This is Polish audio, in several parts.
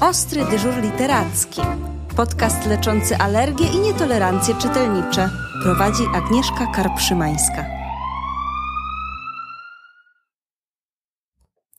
Ostry dyżur literacki. Podcast leczący alergie i nietolerancje czytelnicze. Prowadzi Agnieszka Karpszymańska.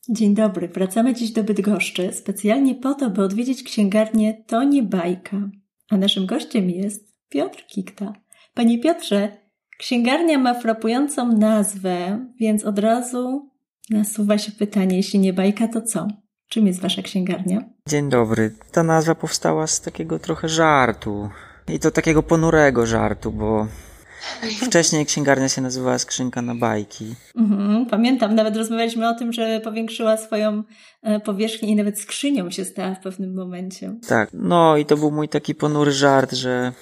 Dzień dobry, wracamy dziś do Bydgoszczy specjalnie po to, by odwiedzić księgarnię To nie bajka. A naszym gościem jest Piotr Kikta. Panie Piotrze, księgarnia ma frapującą nazwę, więc od razu nasuwa się pytanie, jeśli nie bajka, to co? Czym jest wasza księgarnia? Dzień dobry. Ta nazwa powstała z takiego trochę żartu. I to takiego ponurego żartu, bo Wcześniej księgarnia się nazywała Skrzynka na bajki. Mhm, pamiętam, nawet rozmawialiśmy o tym, że powiększyła swoją e, powierzchnię i nawet skrzynią się stała w pewnym momencie. Tak, no i to był mój taki ponury żart, że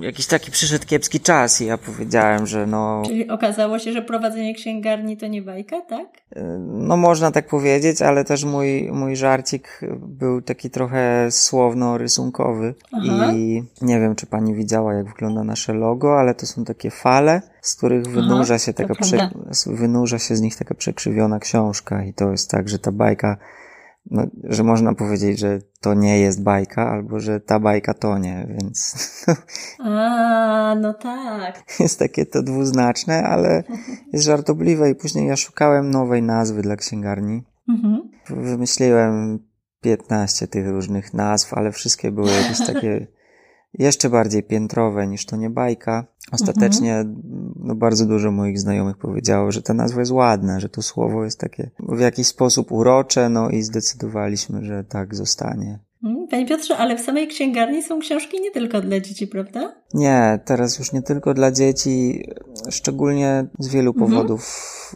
jakiś taki przyszedł kiepski czas i ja powiedziałem, że no... Czyli okazało się, że prowadzenie księgarni to nie bajka, tak? E, no można tak powiedzieć, ale też mój, mój żarcik był taki trochę słowno-rysunkowy Aha. i nie wiem, czy pani widziała, jak wygląda nasze logo, ale to są takie fale, z których wynurza się taka prze, wynurza się z nich taka przekrzywiona książka i to jest tak, że ta bajka no, że można powiedzieć, że to nie jest bajka, albo że ta bajka to nie, więc. A, no tak. Jest takie to dwuznaczne, ale jest żartobliwe i później ja szukałem nowej nazwy dla księgarni. Mhm. Wymyśliłem 15 tych różnych nazw, ale wszystkie były jakieś takie jeszcze bardziej piętrowe niż to nie bajka. Ostatecznie mhm. no, bardzo dużo moich znajomych powiedziało, że ta nazwa jest ładna, że to słowo jest takie w jakiś sposób urocze, no i zdecydowaliśmy, że tak zostanie. Mhm. Panie Piotrze, ale w samej księgarni są książki nie tylko dla dzieci, prawda? Nie, teraz już nie tylko dla dzieci, szczególnie z wielu mhm. powodów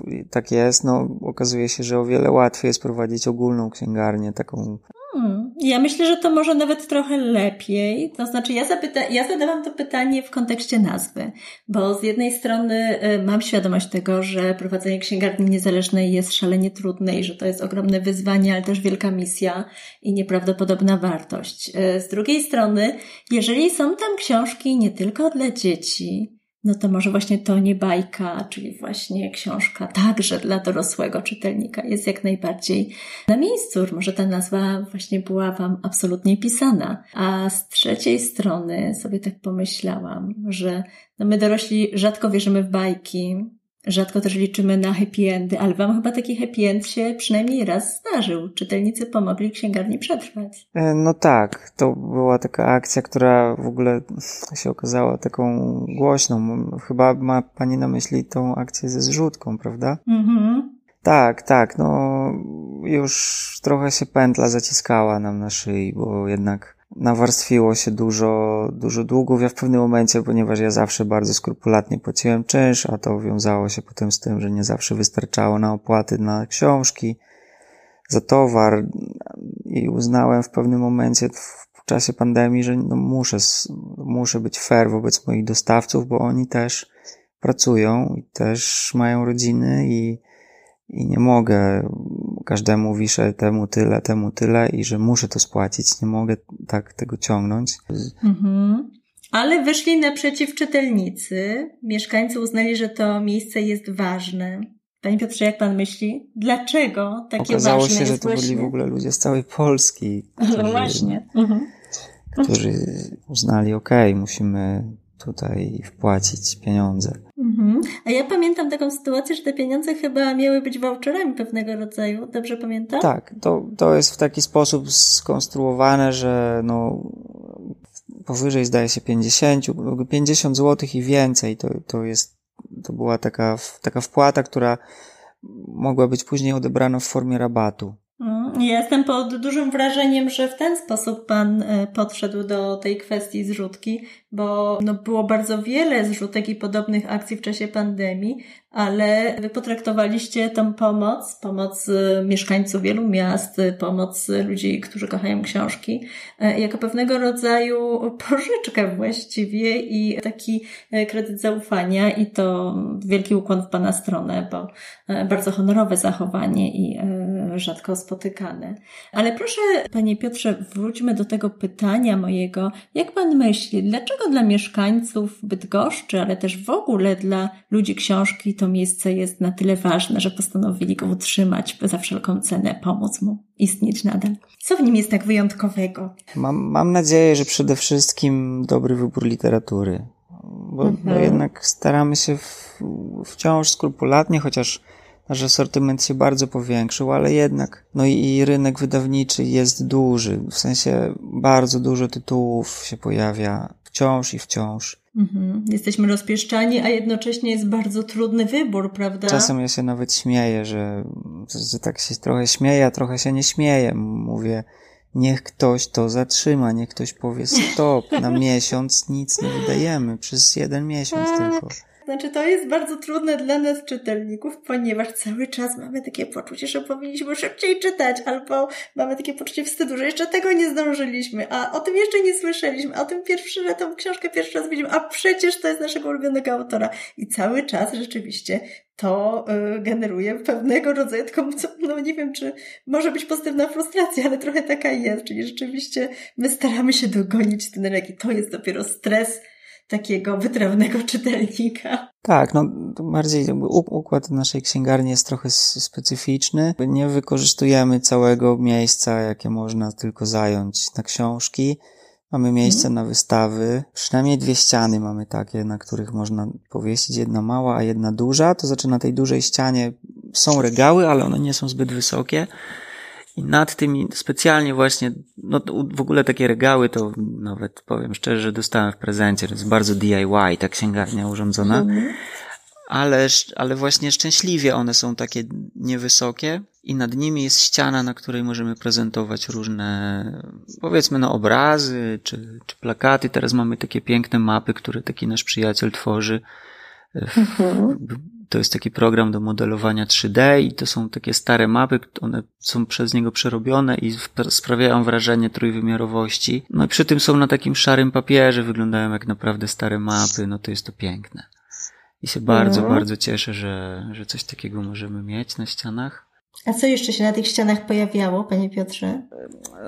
mhm. tak jest. No, okazuje się, że o wiele łatwiej jest prowadzić ogólną księgarnię, taką. Ja myślę, że to może nawet trochę lepiej. To znaczy, ja, zapyta, ja zadałam to pytanie w kontekście nazwy, bo z jednej strony y, mam świadomość tego, że prowadzenie księgarni niezależnej jest szalenie trudne i że to jest ogromne wyzwanie, ale też wielka misja i nieprawdopodobna wartość. Y, z drugiej strony, jeżeli są tam książki nie tylko dla dzieci, no to może właśnie to nie bajka, czyli właśnie książka także dla dorosłego czytelnika jest jak najbardziej na miejscu. Może ta nazwa właśnie była Wam absolutnie pisana. A z trzeciej strony sobie tak pomyślałam, że no my dorośli rzadko wierzymy w bajki, Rzadko też liczymy na happy endy, ale wam chyba taki happy end się przynajmniej raz zdarzył. Czytelnicy pomogli księgarni przetrwać. E, no tak, to była taka akcja, która w ogóle się okazała taką głośną. Chyba ma pani na myśli tą akcję ze zrzutką, prawda? Mhm. Tak, tak, no już trochę się pętla zaciskała nam na szyi, bo jednak nawarstwiło się dużo, dużo długów. Ja w pewnym momencie, ponieważ ja zawsze bardzo skrupulatnie płaciłem czynsz, a to wiązało się potem z tym, że nie zawsze wystarczało na opłaty na książki, za towar i uznałem w pewnym momencie w czasie pandemii, że no muszę, muszę być fair wobec moich dostawców, bo oni też pracują i też mają rodziny i, i nie mogę każdemu wiszę temu tyle, temu tyle i że muszę to spłacić, nie mogę tak tego ciągnąć. Mhm. Ale wyszli naprzeciw czytelnicy. Mieszkańcy uznali, że to miejsce jest ważne. Panie Piotrze, jak pan myśli? Dlaczego takie Okazało ważne się, że to byli w ogóle ludzie z całej Polski. Którzy, no właśnie. Mhm. Którzy uznali, okej, okay, musimy tutaj wpłacić pieniądze. Mhm. A ja pamiętam taką sytuację, że te pieniądze chyba miały być voucherami pewnego rodzaju. Dobrze pamiętam? Tak, to, to jest w taki sposób skonstruowane, że no, powyżej zdaje się 50, 50 zł i więcej to, to jest, to była taka, taka wpłata, która mogła być później odebrana w formie rabatu. Jestem pod dużym wrażeniem, że w ten sposób Pan e, podszedł do tej kwestii zrzutki, bo no, było bardzo wiele zrzutek i podobnych akcji w czasie pandemii, ale Wy potraktowaliście tą pomoc, pomoc e, mieszkańców wielu miast, pomoc ludzi, którzy kochają książki, e, jako pewnego rodzaju pożyczkę właściwie i taki kredyt zaufania i to wielki ukłon w Pana stronę, bo bardzo honorowe zachowanie i rzadko spotykane. Ale proszę, panie Piotrze, wróćmy do tego pytania mojego. Jak pan myśli, dlaczego dla mieszkańców Bydgoszczy, ale też w ogóle dla ludzi książki to miejsce jest na tyle ważne, że postanowili go utrzymać za wszelką cenę, pomóc mu istnieć nadal? Co w nim jest tak wyjątkowego? Mam, mam nadzieję, że przede wszystkim dobry wybór literatury. Bo, mhm. bo jednak staramy się w, wciąż skrupulatnie, chociaż nasz asortyment się bardzo powiększył, ale jednak, no i, rynek wydawniczy jest duży, w sensie bardzo dużo tytułów się pojawia wciąż i wciąż. Mhm. Jesteśmy rozpieszczani, a jednocześnie jest bardzo trudny wybór, prawda? Czasem ja się nawet śmieję, że, że tak się trochę śmieję, a trochę się nie śmieję. Mówię, niech ktoś to zatrzyma, niech ktoś powie stop, na miesiąc nic nie wydajemy, przez jeden miesiąc tylko. Znaczy, to jest bardzo trudne dla nas, czytelników, ponieważ cały czas mamy takie poczucie, że powinniśmy szybciej czytać, albo mamy takie poczucie wstydu, że jeszcze tego nie zdążyliśmy, a o tym jeszcze nie słyszeliśmy, a o tym pierwszy raz, tą książkę pierwszy raz widzimy, a przecież to jest naszego ulubionego autora. I cały czas rzeczywiście to y, generuje pewnego rodzaju taką, no nie wiem, czy może być pozytywna frustracja, ale trochę taka jest, czyli rzeczywiście my staramy się dogonić ten rynek i to jest dopiero stres, takiego wytrawnego czytelnika. Tak, no bardziej układ naszej księgarni jest trochę specyficzny. Nie wykorzystujemy całego miejsca, jakie można tylko zająć na książki. Mamy miejsce mhm. na wystawy. Przynajmniej dwie ściany mamy takie, na których można powiesić. Jedna mała, a jedna duża. To znaczy na tej dużej ścianie są regały, ale one nie są zbyt wysokie. I nad tymi specjalnie właśnie, no w ogóle takie regały to nawet powiem szczerze, że dostałem w prezencie. To jest bardzo DIY, ta księgarnia urządzona. Mhm. Ale, ale właśnie szczęśliwie one są takie niewysokie i nad nimi jest ściana, na której możemy prezentować różne, powiedzmy, no obrazy czy, czy plakaty. Teraz mamy takie piękne mapy, które taki nasz przyjaciel tworzy. Mhm. To jest taki program do modelowania 3D i to są takie stare mapy, one są przez niego przerobione i sprawiają wrażenie trójwymiarowości. No i przy tym są na takim szarym papierze, wyglądają jak naprawdę stare mapy, no to jest to piękne. I się bardzo, mhm. bardzo cieszę, że, że coś takiego możemy mieć na ścianach. A co jeszcze się na tych ścianach pojawiało, panie Piotrze?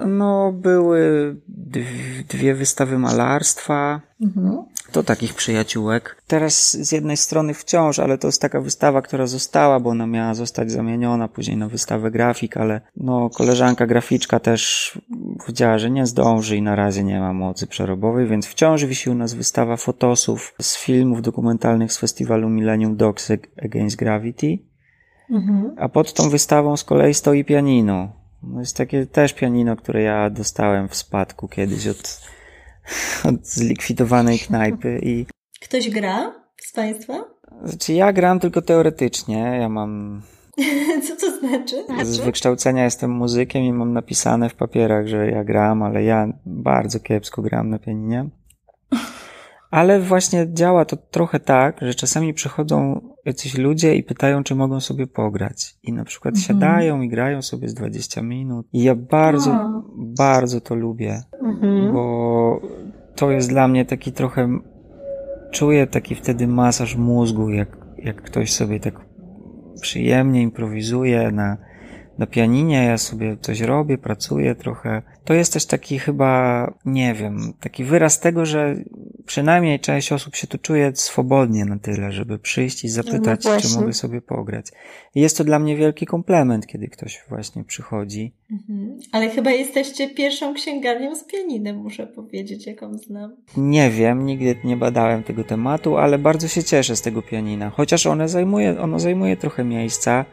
No, były dwie wystawy malarstwa. Mhm. To takich przyjaciółek. Teraz z jednej strony wciąż, ale to jest taka wystawa, która została, bo ona miała zostać zamieniona później na wystawę grafik, ale no, koleżanka graficzka też powiedziała, że nie zdąży i na razie nie ma mocy przerobowej, więc wciąż wisi u nas wystawa fotosów z filmów dokumentalnych z festiwalu Millennium Dogs Against Gravity. Mhm. A pod tą wystawą z kolei stoi pianino. No jest takie też pianino, które ja dostałem w spadku kiedyś od, od zlikwidowanej knajpy i... Ktoś gra z Państwa? Znaczy ja gram tylko teoretycznie. Ja mam... Co to znaczy? Z wykształcenia jestem muzykiem i mam napisane w papierach, że ja gram, ale ja bardzo kiepsko gram na pianinie. Ale właśnie działa to trochę tak, że czasami przychodzą jacyś ludzie i pytają, czy mogą sobie pograć. I na przykład mhm. siadają i grają sobie z 20 minut. I ja bardzo, o. bardzo to lubię, mhm. bo to jest dla mnie taki trochę, czuję taki wtedy masaż mózgu, jak, jak ktoś sobie tak przyjemnie improwizuje na, na pianinie, ja sobie coś robię, pracuję trochę. To jest też taki chyba, nie wiem, taki wyraz tego, że przynajmniej część osób się tu czuje swobodnie na tyle, żeby przyjść i zapytać, no czy mogę sobie pograć. I jest to dla mnie wielki komplement, kiedy ktoś właśnie przychodzi. Mhm. Ale chyba jesteście pierwszą księgarnią z pianinem, muszę powiedzieć, jaką znam. Nie wiem, nigdy nie badałem tego tematu, ale bardzo się cieszę z tego pianina. Chociaż one zajmuje, ono zajmuje trochę miejsca.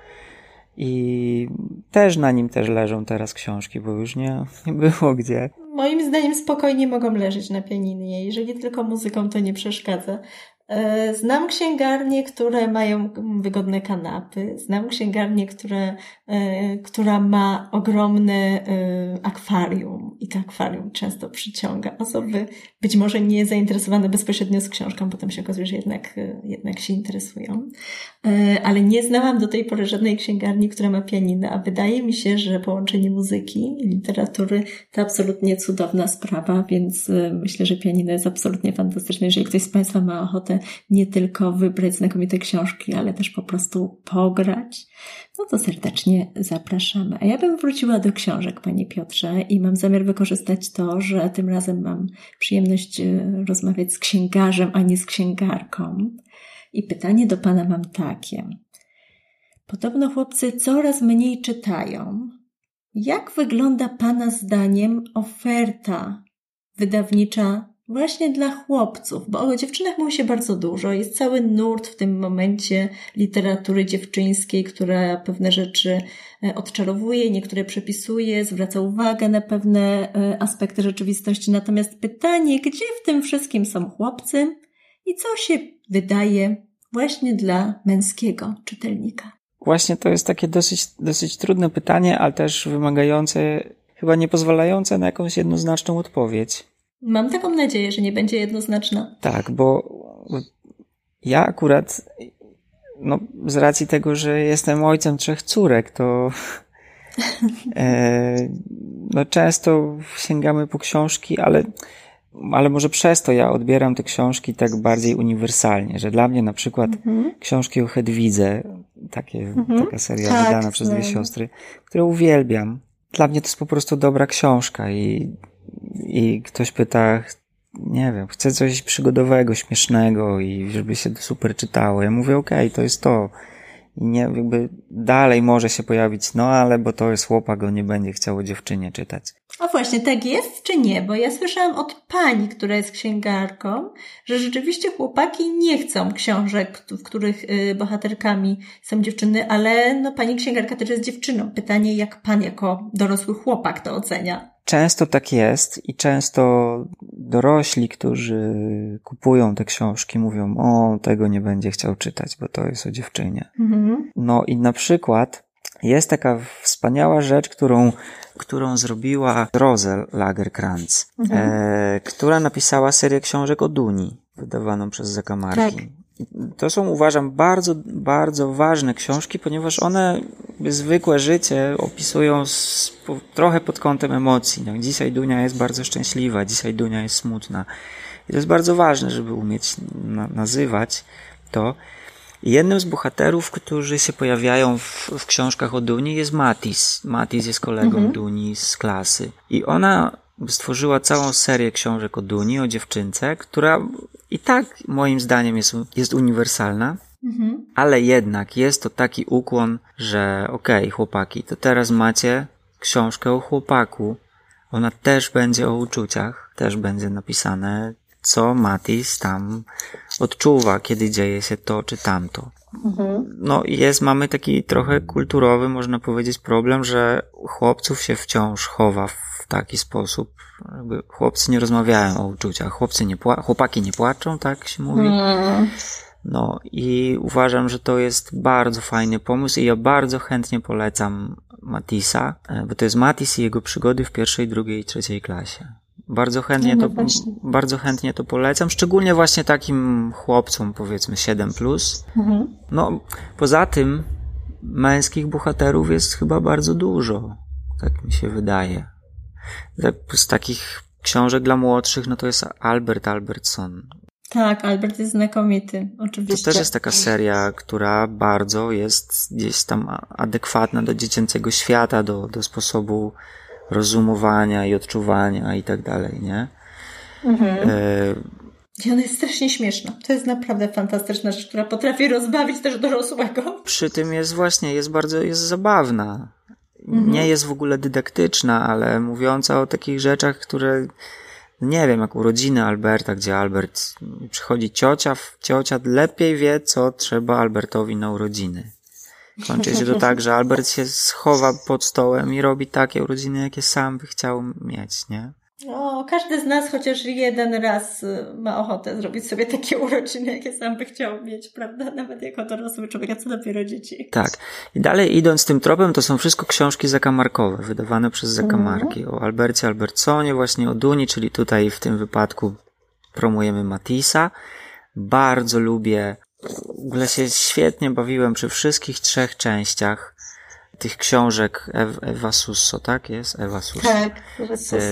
I też na nim też leżą teraz książki, bo już nie, nie było gdzie. Moim zdaniem spokojnie mogą leżeć na pianinie. Jeżeli tylko muzyką to nie przeszkadza. E, znam księgarnie, które mają wygodne kanapy. Znam księgarnię, które, e, która ma ogromne e, akwarium i to akwarium często przyciąga osoby być może nie zainteresowane bezpośrednio z książką, potem się okazuje, że jednak, jednak się interesują. Ale nie znałam do tej pory żadnej księgarni, która ma pianinę, a wydaje mi się, że połączenie muzyki i literatury to absolutnie cudowna sprawa, więc myślę, że pianino jest absolutnie fantastyczne. Jeżeli ktoś z Państwa ma ochotę nie tylko wybrać znakomite książki, ale też po prostu pograć, no to serdecznie zapraszamy. A ja bym wróciła do książek, Panie Piotrze, i mam zamiar wykorzystać to, że tym razem mam przyjemność e, rozmawiać z księgarzem, a nie z księgarką. I pytanie do Pana mam takie. Podobno chłopcy coraz mniej czytają. Jak wygląda Pana zdaniem oferta wydawnicza właśnie dla chłopców? Bo o dziewczynach mówi się bardzo dużo. Jest cały nurt w tym momencie literatury dziewczyńskiej, która pewne rzeczy e, odczarowuje, niektóre przepisuje, zwraca uwagę na pewne e, aspekty rzeczywistości. Natomiast pytanie, gdzie w tym wszystkim są chłopcy i co się wydaje właśnie dla męskiego czytelnika? Właśnie to jest takie dosyć, dosyć trudne pytanie, ale też wymagające, chyba nie pozwalające na jakąś jednoznaczną odpowiedź. Mam taką nadzieję, że nie będzie jednoznaczna. Tak, bo ja akurat, no, z racji tego, że jestem ojcem trzech córek, to e, no, często sięgamy po książki, ale ale może przez to ja odbieram te książki tak bardziej uniwersalnie, że dla mnie na przykład mhm. książki o Hedwidze, takie, mhm. taka seria tak, wydana przez dwie siostry, które uwielbiam. Dla mnie to jest po prostu dobra książka i, i ktoś pyta, nie wiem, chcę coś przygodowego, śmiesznego i żeby się super czytało. Ja mówię, okej, okay, to jest to i nie, jakby dalej może się pojawić, no ale bo to jest chłopak, on nie będzie chciał dziewczynie czytać. A właśnie, tak jest czy nie? Bo ja słyszałam od pani, która jest księgarką, że rzeczywiście chłopaki nie chcą książek, w których y, bohaterkami są dziewczyny, ale no pani księgarka też jest dziewczyną. Pytanie, jak pan jako dorosły chłopak to ocenia? Często tak jest i często dorośli, którzy kupują te książki, mówią: O, tego nie będzie chciał czytać, bo to jest o dziewczynie. Mhm. No i na przykład jest taka wspaniała rzecz, którą, którą zrobiła Rosel Lagerkrantz, mhm. e, która napisała serię książek o Duni, wydawaną przez Zakamarki. Tak. To są, uważam, bardzo, bardzo ważne książki, ponieważ one zwykłe życie opisują z, po, trochę pod kątem emocji. No, dzisiaj Dunia jest bardzo szczęśliwa, dzisiaj Dunia jest smutna. I to jest bardzo ważne, żeby umieć na, nazywać to. I jednym z bohaterów, którzy się pojawiają w, w książkach o Duni jest Matis. Matis jest kolegą mhm. Duni z klasy. I ona stworzyła całą serię książek o Duni, o dziewczynce, która i tak moim zdaniem jest, jest uniwersalna. Mhm. Ale jednak jest to taki ukłon, że okej, okay, chłopaki, to teraz macie książkę o chłopaku. Ona też będzie o uczuciach, też będzie napisane, co Matis tam odczuwa, kiedy dzieje się to czy tamto. Mhm. No jest, mamy taki trochę kulturowy, można powiedzieć, problem, że chłopców się wciąż chowa w taki sposób, jakby chłopcy nie rozmawiają o uczuciach, chłopcy nie pła- chłopaki nie płaczą, tak się mówi. Mhm. No i uważam, że to jest bardzo fajny pomysł i ja bardzo chętnie polecam Matisa, e, bo to jest Matis i jego przygody w pierwszej, drugiej i trzeciej klasie. Bardzo chętnie, no, to, bardzo chętnie to polecam, szczególnie właśnie takim chłopcom, powiedzmy 7. Plus. Mhm. No, poza tym męskich bohaterów jest chyba bardzo dużo, tak mi się wydaje. Z takich książek dla młodszych, no to jest Albert Albertson. Tak, Albert jest znakomity, oczywiście. To też jest taka seria, która bardzo jest gdzieś tam adekwatna do dziecięcego świata, do, do sposobu rozumowania i odczuwania i tak dalej, nie? Mhm. E... I ona jest strasznie śmieszna. To jest naprawdę fantastyczna rzecz, która potrafi rozbawić też dorosłego. Przy tym jest właśnie, jest bardzo, jest zabawna. Mhm. Nie jest w ogóle dydaktyczna, ale mówiąca o takich rzeczach, które nie wiem, jak urodziny Alberta, gdzie Albert przychodzi ciocia, ciocia lepiej wie, co trzeba Albertowi na urodziny. Kończy się to tak, że Albert się schowa pod stołem i robi takie urodziny, jakie sam by chciał mieć, nie? No, każdy z nas chociaż jeden raz y, ma ochotę zrobić sobie takie urodziny, jakie sam by chciał mieć, prawda? Nawet jako dorosły człowiek, a co dopiero dzieci. Tak. I dalej idąc tym tropem, to są wszystko książki zakamarkowe, wydawane przez zakamarki. Mm. O Albercie Albertsonie, właśnie o Duni, czyli tutaj w tym wypadku promujemy Matisa. Bardzo lubię w ogóle się świetnie bawiłem przy wszystkich trzech częściach tych książek Ewa Susso, tak jest? Ewa Susso. Tak,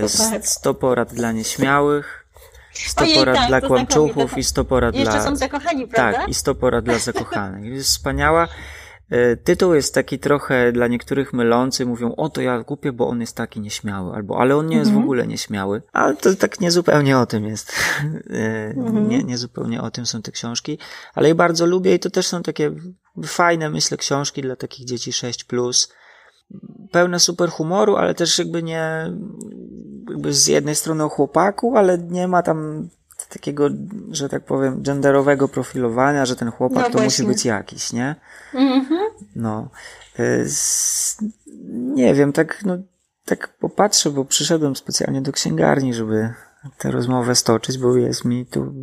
Susso, tak. 100 porad dla nieśmiałych, 100 porad tak, dla kłamczuchów i 100 porad Jeszcze dla... Jeszcze są zakochani, prawda? Tak, i 100 porad dla zakochanych. Jest wspaniała. E, tytuł jest taki trochę dla niektórych mylący, mówią, o to ja kupię, bo on jest taki nieśmiały, albo ale on nie jest w mhm. ogóle nieśmiały. Ale to tak niezupełnie o tym jest. E, mhm. nie, nie zupełnie o tym są te książki, ale je bardzo lubię i to też są takie fajne, myślę, książki dla takich dzieci 6+, plus. pełne super humoru, ale też jakby nie, jakby z jednej strony o chłopaku, ale nie ma tam takiego, że tak powiem, genderowego profilowania, że ten chłopak no to musi być jakiś, nie? Mhm. No. Y, nie wiem, tak, no, tak popatrzę, bo przyszedłem specjalnie do księgarni, żeby tę rozmowę stoczyć, bo jest mi tu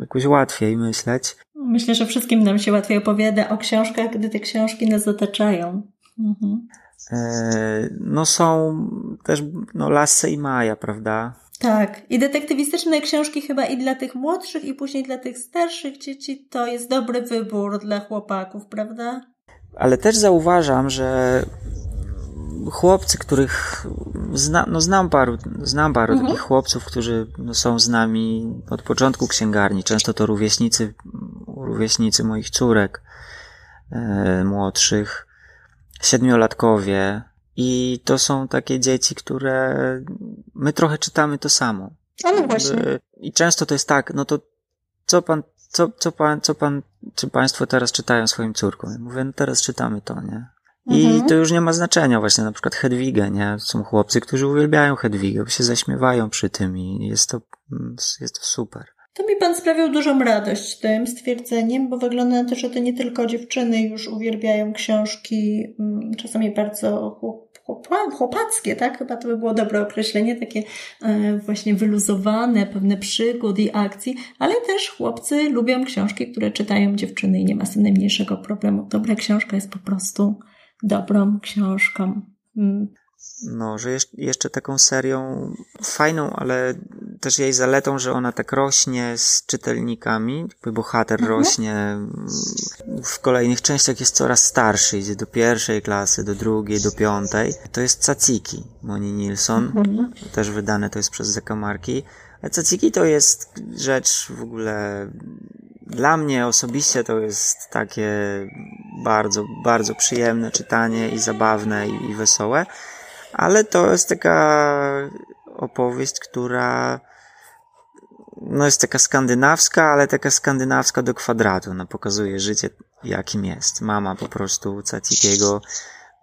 jakoś łatwiej myśleć. Myślę, że wszystkim nam się łatwiej opowiada o książkach, gdy te książki nas otaczają. Mhm. E, no są też no Lasse i Maja, prawda? Tak. I detektywistyczne książki chyba i dla tych młodszych, i później dla tych starszych dzieci to jest dobry wybór dla chłopaków, prawda? Ale też zauważam, że chłopcy, których zna, no znam paru, znam paru mhm. takich chłopców, którzy no są z nami od początku księgarni. Często to rówieśnicy, rówieśnicy moich córek e, młodszych, siedmiolatkowie, i to są takie dzieci, które my trochę czytamy to samo. Ale właśnie. I często to jest tak, no to co pan, co, co pan, co pan, czy państwo teraz czytają swoim córkom? Ja mówię, no teraz czytamy to, nie? I mhm. to już nie ma znaczenia właśnie, na przykład Hedwigę, nie? Są chłopcy, którzy uwielbiają Hedwigę, bo się zaśmiewają przy tym i jest to, jest to super. To mi pan sprawiał dużą radość tym stwierdzeniem, bo wygląda na to, że to nie tylko dziewczyny już uwielbiają książki, mm, czasami bardzo chłopackie, tak? Chyba to by było dobre określenie, takie e, właśnie wyluzowane, pewne przygód i akcji, ale też chłopcy lubią książki, które czytają dziewczyny i nie ma z tym najmniejszego problemu. Dobra książka jest po prostu dobrą książką. No, że jeszcze taką serią fajną, ale też jej zaletą, że ona tak rośnie z czytelnikami, jakby bohater mhm. rośnie w kolejnych częściach jest coraz starszy, idzie do pierwszej klasy, do drugiej, do piątej. To jest Caciki Moni Nilsson, mhm. też wydane to jest przez Zakamarki. A Caciki to jest rzecz w ogóle dla mnie osobiście to jest takie bardzo, bardzo przyjemne czytanie i zabawne i, i wesołe. Ale to jest taka opowieść, która no jest taka skandynawska, ale taka skandynawska do kwadratu. No pokazuje życie jakim jest. Mama po prostu Cacikiego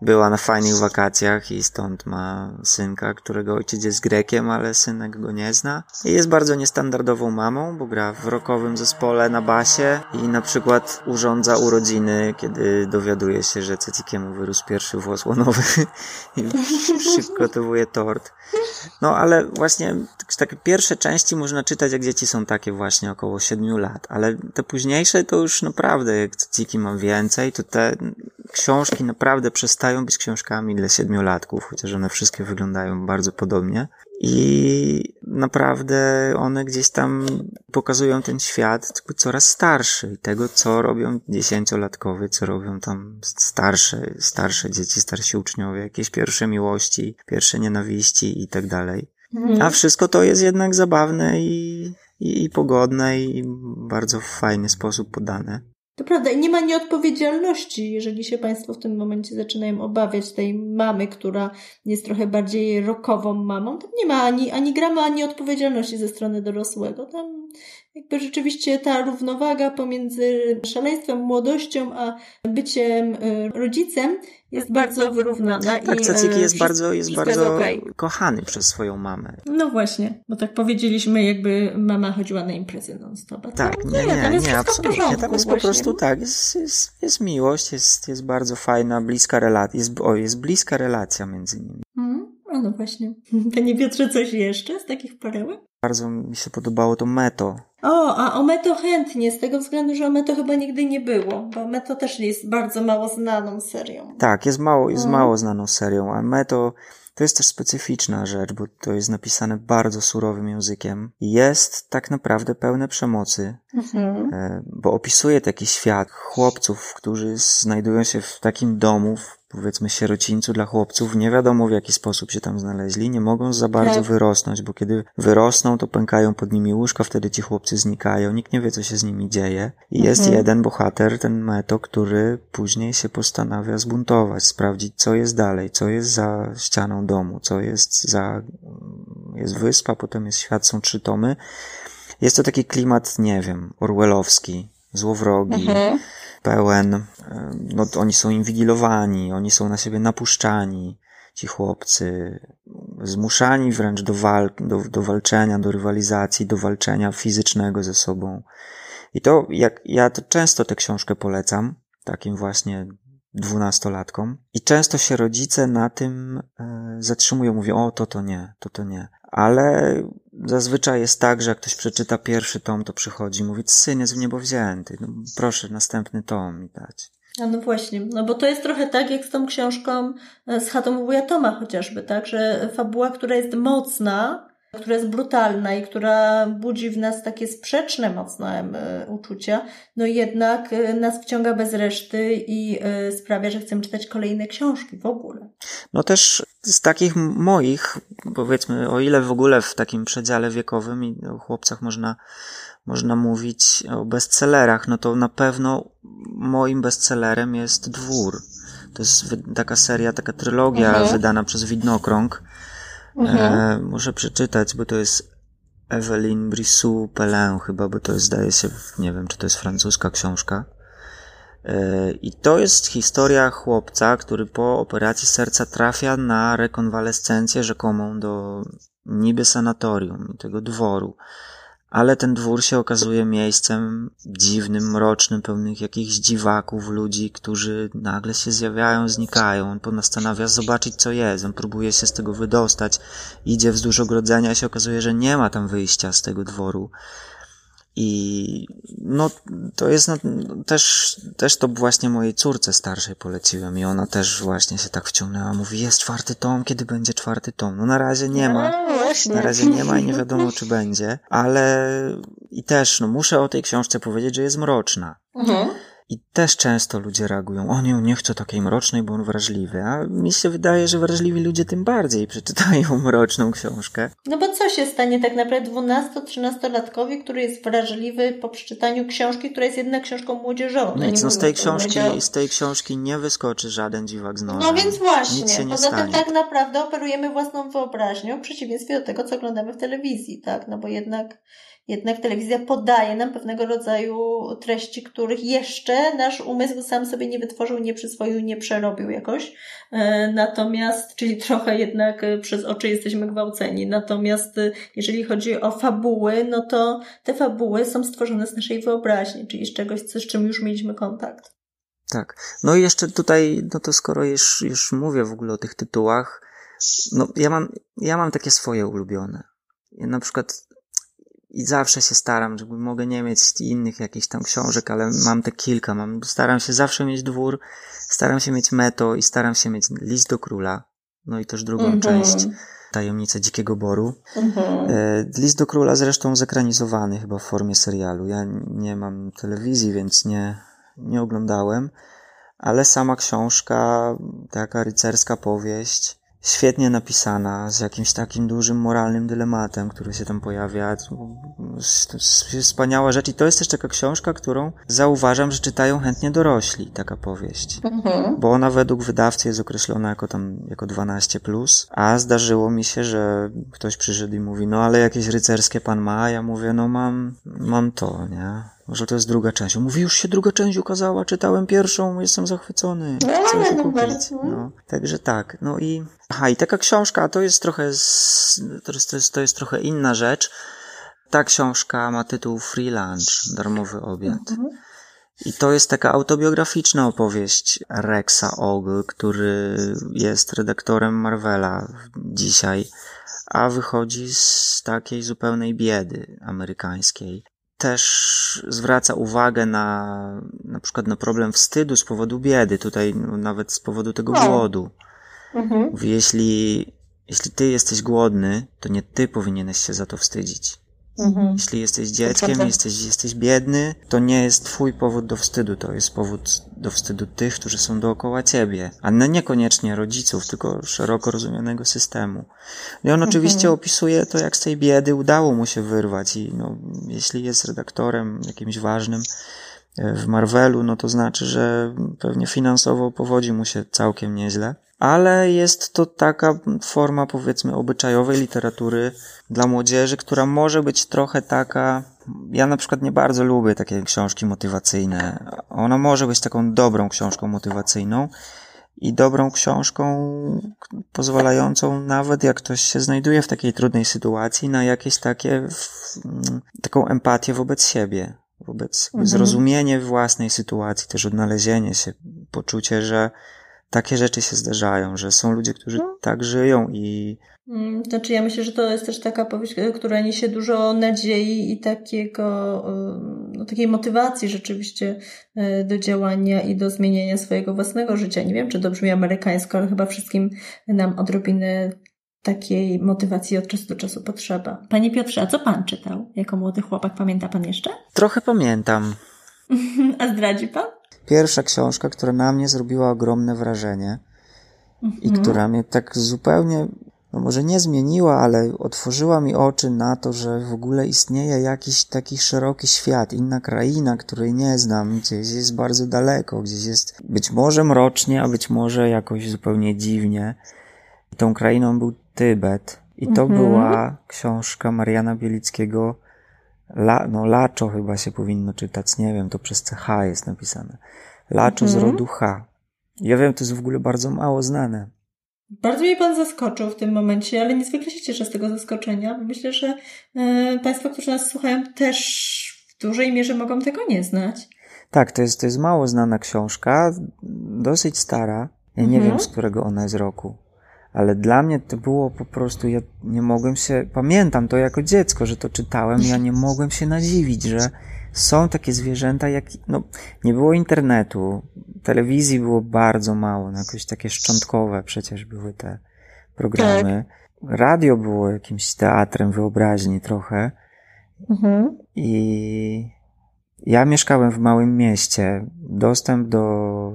była na fajnych wakacjach i stąd ma synka, którego ojciec jest Grekiem, ale synek go nie zna. I jest bardzo niestandardową mamą, bo gra w rokowym zespole na basie i na przykład urządza urodziny, kiedy dowiaduje się, że Cecikiemu wyrósł pierwszy włos łonowy i przygotowuje tort. No ale właśnie takie pierwsze części można czytać, jak dzieci są takie właśnie około 7 lat, ale te późniejsze to już naprawdę, jak Ceciki ma więcej, to te książki naprawdę przestają być książkami dla siedmiolatków, chociaż one wszystkie wyglądają bardzo podobnie. I naprawdę one gdzieś tam pokazują ten świat coraz starszy i tego, co robią dziesięciolatkowie, co robią tam starsze, starsze dzieci, starsi uczniowie, jakieś pierwsze miłości, pierwsze nienawiści i tak dalej. Mhm. A wszystko to jest jednak zabawne i, i, i pogodne i bardzo fajny sposób podane. To prawda, i nie ma nieodpowiedzialności, jeżeli się Państwo w tym momencie zaczynają obawiać tej mamy, która jest trochę bardziej rokową mamą, to nie ma ani, ani grama, ani odpowiedzialności ze strony dorosłego. Tam jakby rzeczywiście ta równowaga pomiędzy szaleństwem, młodością, a byciem y, rodzicem jest bardzo wyrównana. Tak, Caciki jest bardzo, jest bardzo okay. kochany przez swoją mamę. No właśnie, bo tak powiedzieliśmy, jakby mama chodziła na imprezy non-stop. Tak, nie, nie, nie, nie absolutnie. Tam jest właśnie. po prostu tak, jest, jest, jest miłość, jest, jest bardzo fajna, bliska relacja, jest, o, jest bliska relacja między nimi. Mm, no właśnie. Panie Piotrze, coś jeszcze z takich perełek? Bardzo mi się podobało to Meto. O, a o Meto chętnie, z tego względu, że o Meto chyba nigdy nie było, bo Meto też jest bardzo mało znaną serią. Tak, jest mało, jest mhm. mało znaną serią, a Meto to jest też specyficzna rzecz, bo to jest napisane bardzo surowym językiem. Jest tak naprawdę pełne przemocy, mhm. E, bo opisuje taki świat chłopców, którzy znajdują się w takim domu, w powiedzmy sierocińcu dla chłopców, nie wiadomo w jaki sposób się tam znaleźli, nie mogą za bardzo tak. wyrosnąć, bo kiedy wyrosną, to pękają pod nimi łóżka, wtedy ci chłopcy znikają, nikt nie wie co się z nimi dzieje. I jest mhm. jeden bohater, ten Meto, który później się postanawia zbuntować, sprawdzić co jest dalej, co jest za ścianą domu, co jest za, jest wyspa, potem jest świat, są trzy tomy. Jest to taki klimat, nie wiem, orwellowski, złowrogi, mhm. Pełen, no oni są inwigilowani, oni są na siebie napuszczani, ci chłopcy, zmuszani wręcz do, walk, do, do walczenia, do rywalizacji, do walczenia fizycznego ze sobą. I to, jak ja to często tę książkę polecam, takim właśnie dwunastolatkom. I często się rodzice na tym e, zatrzymują, mówią, o to to nie, to to nie. Ale zazwyczaj jest tak, że jak ktoś przeczyta pierwszy tom, to przychodzi i mówi, syn jest w niebo wzięty, no, proszę następny tom mi dać. A no właśnie, no bo to jest trochę tak jak z tą książką e, z chatą wuja Toma chociażby, tak, że fabuła, która jest mocna, która jest brutalna i która budzi w nas takie sprzeczne mocno e, uczucia, no jednak e, nas wciąga bez reszty i e, sprawia, że chcemy czytać kolejne książki w ogóle. No też z takich moich, powiedzmy, o ile w ogóle w takim przedziale wiekowym i o chłopcach można, można mówić o bestsellerach, no to na pewno moim bestsellerem jest Dwór. To jest taka seria, taka trylogia mhm. wydana przez Widnokrąg Mhm. E, muszę przeczytać, bo to jest Evelyn Brissou Pelin chyba, bo to jest, zdaje się, nie wiem, czy to jest francuska książka. E, I to jest historia chłopca, który po operacji serca trafia na rekonwalescencję rzekomą do niby sanatorium, tego dworu ale ten dwór się okazuje miejscem dziwnym, mrocznym, pełnych jakichś dziwaków, ludzi, którzy nagle się zjawiają, znikają. On postanawia zobaczyć, co jest. On próbuje się z tego wydostać, idzie wzdłuż ogrodzenia i się okazuje, że nie ma tam wyjścia z tego dworu. I no, to jest no, też, też to właśnie mojej córce starszej poleciłem i ona też właśnie się tak wciągnęła. Mówi, jest czwarty tom, kiedy będzie czwarty tom? No na razie nie ma. No, na razie nie ma i nie wiadomo, czy będzie. Ale i też, no muszę o tej książce powiedzieć, że jest mroczna. Mhm. I też często ludzie reagują, o nie, nie chcę takiej mrocznej, bo on wrażliwy. A mi się wydaje, że wrażliwi ludzie tym bardziej przeczytają mroczną książkę. No bo co się stanie tak naprawdę 12-13-latkowi, który jest wrażliwy po przeczytaniu książki, która jest jednak książką młodzieżową? Nic, no z tej, książki, z tej książki nie wyskoczy żaden dziwak z nożem. No więc właśnie. Nic się nie Poza tym tak naprawdę operujemy własną wyobraźnią w przeciwieństwie do tego, co oglądamy w telewizji, tak? No bo jednak jednak telewizja podaje nam pewnego rodzaju treści, których jeszcze nasz umysł sam sobie nie wytworzył, nie przyswoił, nie przerobił jakoś. E, natomiast, czyli trochę jednak e, przez oczy jesteśmy gwałceni. Natomiast e, jeżeli chodzi o fabuły, no to te fabuły są stworzone z naszej wyobraźni, czyli z czegoś, z czym już mieliśmy kontakt. Tak. No i jeszcze tutaj, no to skoro już, już mówię w ogóle o tych tytułach, no ja mam, ja mam takie swoje ulubione. Ja na przykład i zawsze się staram, żeby mogę nie mieć innych jakichś tam książek, ale mam te kilka. Mam, staram się zawsze mieć dwór, staram się mieć meto i staram się mieć list do króla. No i też drugą mm -hmm. część. Tajemnice Dzikiego Boru. Mm -hmm. List do Króla zresztą zekranizowany chyba w formie serialu. Ja nie mam telewizji, więc nie, nie oglądałem, ale sama książka, taka rycerska powieść, świetnie napisana, z jakimś takim dużym moralnym dylematem, który się tam pojawia. Wspaniała rzecz i to jest też taka książka, którą zauważam, że czytają chętnie dorośli, taka powieść. Mhm. Bo ona według wydawcy jest określona jako tam, jako 12+, plus, a zdarzyło mi się, że ktoś przyszedł i mówi, no ale jakieś rycerskie pan ma, a ja mówię, no mam, mam to, nie? Może to jest druga część. Mówi, już się druga część ukazała, czytałem pierwszą, jestem zachwycony. Chcę się kupić. No, także tak. No i, aha, i taka książka, to jest trochę, z, to, jest, to, jest, to jest trochę inna rzecz. Ta książka ma tytuł Free Lunch, darmowy obiad. Mhm. I to jest taka autobiograficzna opowieść Rexa Ogle, który jest redaktorem Marvela dzisiaj, a wychodzi z takiej zupełnej biedy amerykańskiej też zwraca uwagę na na przykład na problem wstydu z powodu biedy, tutaj no, nawet z powodu tego no. głodu. Mhm. Mówi, jeśli, jeśli ty jesteś głodny, to nie ty powinieneś się za to wstydzić. Mhm. Jeśli jesteś dzieckiem, jesteś, jesteś biedny, to nie jest twój powód do wstydu, to jest powód do wstydu tych, którzy są dookoła ciebie, a niekoniecznie rodziców, tylko szeroko rozumianego systemu. I on mhm. oczywiście opisuje to, jak z tej biedy udało mu się wyrwać i no, jeśli jest redaktorem jakimś ważnym, e, w Marvelu, no to znaczy, że pewnie finansowo powodzi mu się całkiem nieźle ale jest to taka forma, powiedzmy, obyczajowej literatury dla młodzieży, która może być trochę taka. Ja na przykład nie bardzo lubię takie książki motywacyjne. Ona może być taką dobrą książką motywacyjną i dobrą książką pozwalającą nawet jak ktoś się znajduje w takiej trudnej sytuacji na jakieś takie taką empatię wobec siebie, wobec mhm. zrozumienie własnej sytuacji, też odnalezienie się, poczucie, że takie rzeczy się zdarzają, że są ludzie, którzy no. tak żyją i. Mm, znaczy, ja myślę, że to jest też taka powieść, e, która niesie dużo nadziei i takiego, e, no, takiej motywacji rzeczywiście e, do działania i do zmieniania swojego własnego życia. Nie wiem, czy to brzmi amerykańsko, ale chyba wszystkim nam odrobinę takiej motywacji od czasu do czasu potrzeba. Panie Piotrze, a co pan czytał jako młody chłopak? Pamięta pan jeszcze? Trochę pamiętam. a zdradzi pan? Pierwsza książka, która na mnie zrobiła ogromne wrażenie mhm. i która mnie tak zupełnie, no może nie zmieniła, ale otworzyła mi oczy na to, że w ogóle istnieje jakiś taki szeroki świat, inna kraina, której nie znam, gdzieś jest bardzo daleko, gdzieś jest być może mrocznie, a być może jakoś zupełnie dziwnie. I tą krainą był Tybet. I to mhm. była książka Mariana Bielickiego La, no Laczo chyba się powinno czytać, nie wiem, to przez CH jest napisane. Laczo mhm. z rodu H. Ja wiem, to jest w ogóle bardzo mało znane. Bardzo mnie Pan zaskoczył w tym momencie, ale niezwykle się cieszę z tego zaskoczenia, bo myślę, że y, Państwo, którzy nas słuchają, też w dużej mierze mogą tego nie znać. Tak, to jest, to jest mało znana książka, dosyć stara. Ja nie mhm. wiem, z którego ona jest roku ale dla mnie to było po prostu, ja nie mogłem się, pamiętam to jako dziecko, że to czytałem, ja nie mogłem się nadziwić, że są takie zwierzęta, jak, no, nie było internetu, telewizji było bardzo mało, no, jakoś takie szczątkowe przecież były te programy. Tak. Radio było jakimś teatrem wyobraźni trochę. Mhm. I ja mieszkałem w małym mieście. Dostęp do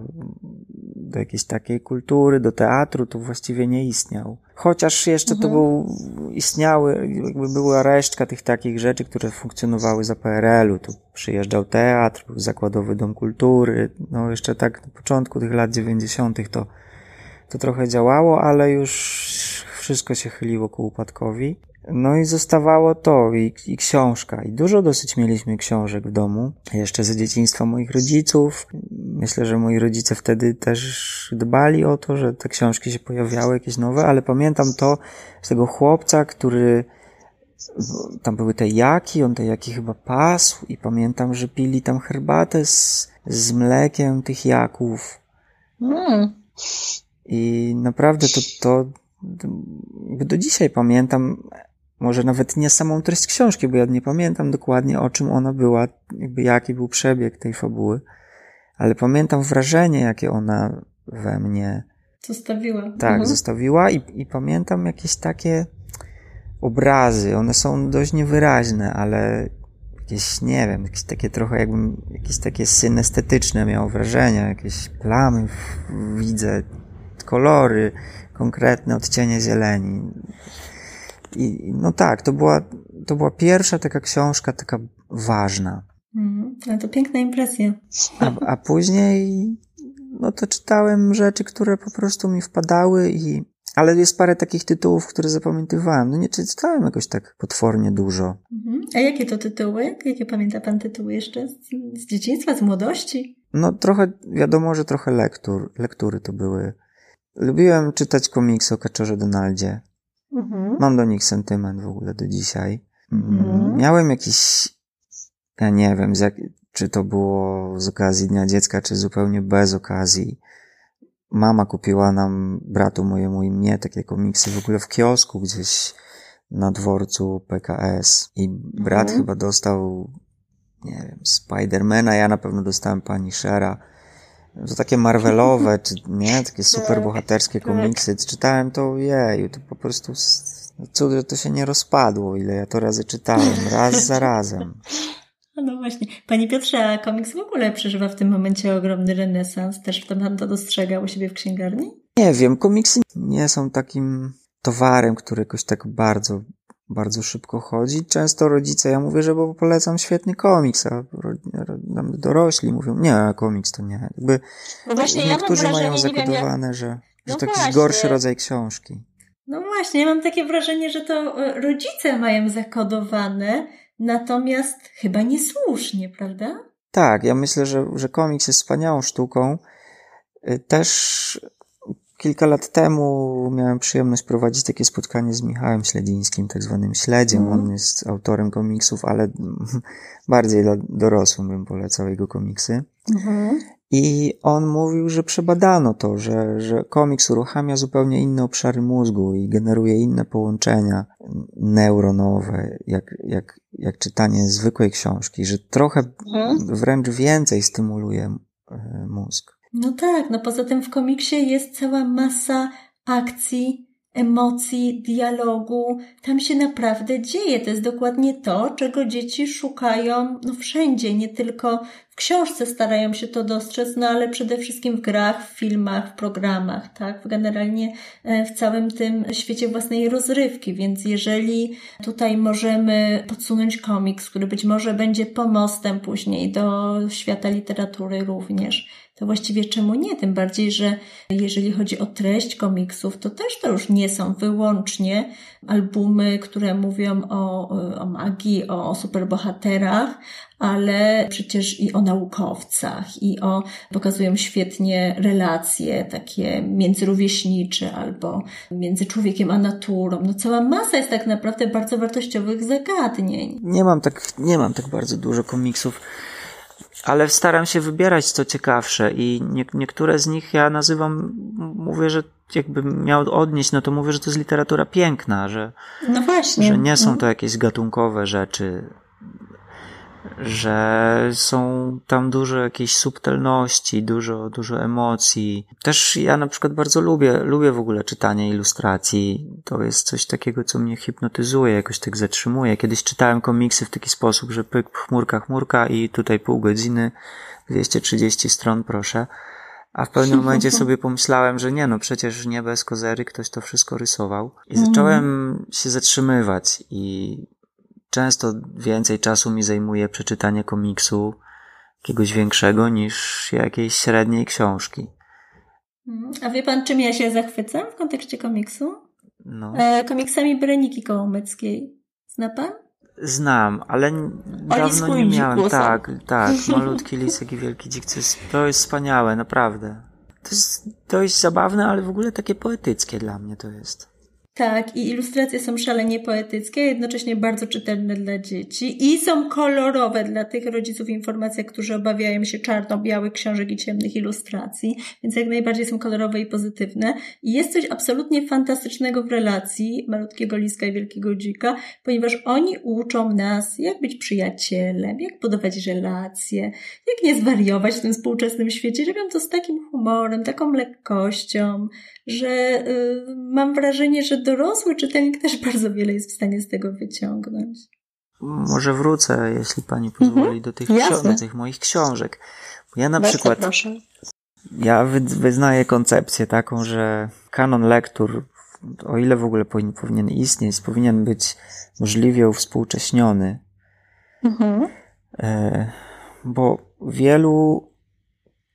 do jakiejś takiej kultury, do teatru, to właściwie nie istniał. Chociaż jeszcze mhm. to był, istniały, jakby była resztka tych takich rzeczy, które funkcjonowały za PRL-u. Tu przyjeżdżał teatr, był zakładowy dom kultury, no jeszcze tak na początku tych lat dziewięćdziesiątych to, to trochę działało, ale już wszystko się chyliło ku upadkowi. No i zostawało to i, i, książka. I dużo dosyć mieliśmy książek w domu. Jeszcze ze dzieciństwa moich rodziców. Myślę, że moi rodzice wtedy też dbali o to, że te książki się pojawiały, jakieś nowe, ale pamiętam to z tego chłopca, który tam były te jaki, on te jaki chyba pasł i pamiętam, że pili tam herbatę z, z mlekiem tych jaków. Mm. I naprawdę to, to, to do dzisiaj pamiętam może nawet nie samą treść książki, bo ja nie pamiętam dokładnie o czym ona była, jakby jaki był przebieg tej fabuły, ale pamiętam wrażenie, jakie ona we mnie zostawiła. Tak, mhm. zostawiła i, i pamiętam jakieś takie obrazy. One są dość niewyraźne, ale jakieś, nie wiem, jakieś takie trochę jakbym, jakieś takie synestetyczne miał wrażenia, jakieś plamy widzę, kolory, konkretne odcienie zieleni. I no tak, to była, to była pierwsza taka książka, taka ważna. Mm, ale to piękna impresja. A, a później, no to czytałem rzeczy, które po prostu mi wpadały i, ale jest parę takich tytułów, które zapamiętywałem. No nie czytałem jakoś tak potwornie dużo. Mhm. A jakie to tytuły? Jakie pamięta pan tytuły jeszcze? Z, z dzieciństwa, z młodości? No trochę, wiadomo, że trochę lektur, lektury to były. Lubiłem czytać komiksy o Kaczorze Donaldzie. Mhm. Mam do nich sentyment w ogóle do dzisiaj. Mhm. Miałem jakiś, ja nie wiem, jak, czy to było z okazji Dnia Dziecka, czy zupełnie bez okazji. Mama kupiła nam, bratu mojemu i mnie, takie komiksy w ogóle w kiosku gdzieś na dworcu PKS. I brat mhm. chyba dostał, nie wiem, Spidermana, ja na pewno dostałem pani Shera to takie Marvelowe, czy nie, takie super bohaterskie tak. komiksy. Czytałem to, jej, to po prostu Cud, że to się nie rozpadło, ile ja to razy czytałem, raz za razem. No właśnie. Panie Piotrze, a komiks w ogóle przeżywa w tym momencie ogromny renesans. Też pan to dostrzega u siebie w księgarni? Nie wiem, komiksy nie są takim towarem, który jakoś tak bardzo, bardzo szybko chodzi. Często rodzice, ja mówię, że bo polecam świetny komiks, a dorośli mówią, nie, komiks to nie. Jakby no właśnie, niektórzy ja mają zakodowane, wiem, że, że no to jakiś gorszy rodzaj książki. No właśnie, ja mam takie wrażenie, że to e, rodzice mają zakodowane, natomiast chyba niesłusznie, prawda? Tak, ja myślę, że, że komiks jest wspaniałą sztuką. E, też kilka lat temu miałem przyjemność prowadzić takie spotkanie z Michałem Śledzińskim, tak zwanym Śledziem. Mm. On jest autorem komiksów, ale bardziej dla dorosłym bym polecał jego komiksy. Mm. I on mówił, że przebadano to, że, że komiks uruchamia zupełnie inne obszary mózgu i generuje inne połączenia neuronowe, jak, jak, jak czytanie zwykłej książki, że trochę mhm. wręcz więcej stymuluje e, mózg. No tak, no poza tym w komiksie jest cała masa akcji, emocji, dialogu. Tam się naprawdę dzieje. To jest dokładnie to, czego dzieci szukają no wszędzie, nie tylko w książce starają się to dostrzec, no ale przede wszystkim w grach, w filmach, w programach, tak? Generalnie e, w całym tym świecie własnej rozrywki, więc jeżeli tutaj możemy podsunąć komiks, który być może będzie pomostem później do świata literatury również, to właściwie czemu nie? Tym bardziej, że jeżeli chodzi o treść komiksów, to też to już nie są wyłącznie albumy, które mówią o, o magii, o superbohaterach, ale przecież i o naukowcach, i o, pokazują świetnie relacje takie międzyrówieśnicze albo między człowiekiem a naturą. No cała masa jest tak naprawdę bardzo wartościowych zagadnień. Nie mam tak, nie mam tak bardzo dużo komiksów ale staram się wybierać co ciekawsze i nie, niektóre z nich ja nazywam, mówię, że jakbym miał odnieść, no to mówię, że to jest literatura piękna, że, no właśnie. że nie są to mhm. jakieś gatunkowe rzeczy, że są tam dużo jakiejś subtelności, dużo, dużo emocji. Też ja na przykład bardzo lubię, lubię w ogóle czytanie ilustracji. To jest coś takiego, co mnie hipnotyzuje, jakoś tak zatrzymuje. Kiedyś czytałem komiksy w taki sposób, że pyk, chmurka, chmurka i tutaj pół godziny, 230 stron, proszę. A w pewnym momencie sobie pomyślałem, że nie no, przecież nie bez kozery ktoś to wszystko rysował. I zacząłem się zatrzymywać i często więcej czasu mi zajmuje przeczytanie komiksu jakiegoś większego niż jakiejś średniej książki. Mhm. A wie pan, czym ja się zachwycam w kontekście komiksu? No. E, komiksami Breniki Kołomyckiej. Zna pan? Znam, ale dawno nie miałem. Tak, tak. Malutki lisek i wielki dzik. To jest, to jest wspaniałe, naprawdę. To jest dość zabawne, ale w ogóle takie poetyckie dla mnie to jest. Tak, i ilustracje są szalenie poetyckie, jednocześnie bardzo czytelne dla dzieci i są kolorowe dla tych rodziców informacja, którzy obawiają się czarno-białych książek i ciemnych ilustracji, więc jak najbardziej są kolorowe i pozytywne. I jest coś absolutnie fantastycznego w relacji malutkiego liska i wielkiego dzika, ponieważ oni uczą nas, jak być przyjacielem, jak budować relacje, jak nie zwariować w tym współczesnym świecie. Robią to z takim humorem, taką lekkością, że y, mam wrażenie, że dorosły czytelnik też bardzo wiele jest w stanie z tego wyciągnąć. Może wrócę, jeśli pani pozwoli, mhm. do, tych do tych moich książek. Ja na Bardzo przykład. Proszę. Ja wyznaję koncepcję taką, że kanon lektur, o ile w ogóle powinien istnieć, powinien być możliwie uwspółcześniony. Mhm. E, bo wielu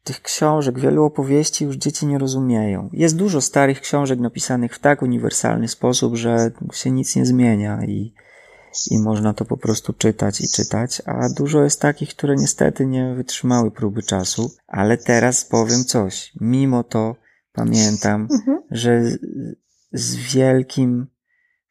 tych książek, wielu opowieści już dzieci nie rozumieją. Jest dużo starych książek napisanych w tak uniwersalny sposób, że się nic nie zmienia i, i można to po prostu czytać i czytać, a dużo jest takich, które niestety nie wytrzymały próby czasu, ale teraz powiem coś. Mimo to pamiętam, mhm. że z wielkim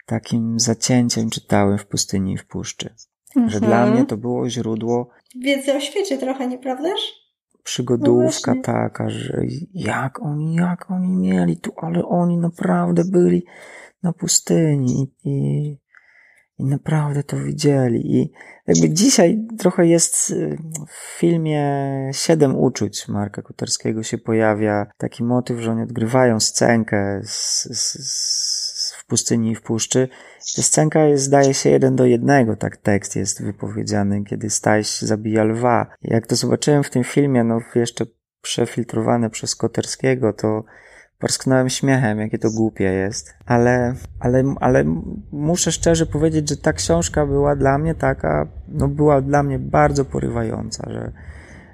takim zacięciem czytałem w pustyni i w puszczy. Mhm. Że dla mnie to było źródło wiedzy o świecie trochę, nieprawdaż? Przygodówka no taka, że jak oni, jak oni mieli tu, ale oni naprawdę byli na pustyni i, i naprawdę to widzieli. I jakby dzisiaj trochę jest y, w filmie Siedem uczuć Marka Kuterskiego się pojawia taki motyw, że oni odgrywają scenkę z, z, z, pustyni i w puszczy. Ta scenka jest, zdaje się, jeden do jednego, tak tekst jest wypowiedziany, kiedy Staś zabija lwa. Jak to zobaczyłem w tym filmie, no jeszcze przefiltrowane przez Koterskiego, to Parsknąłem śmiechem, jakie to głupie jest, ale, ale, ale muszę szczerze powiedzieć, że ta książka była dla mnie taka, no była dla mnie bardzo porywająca, że,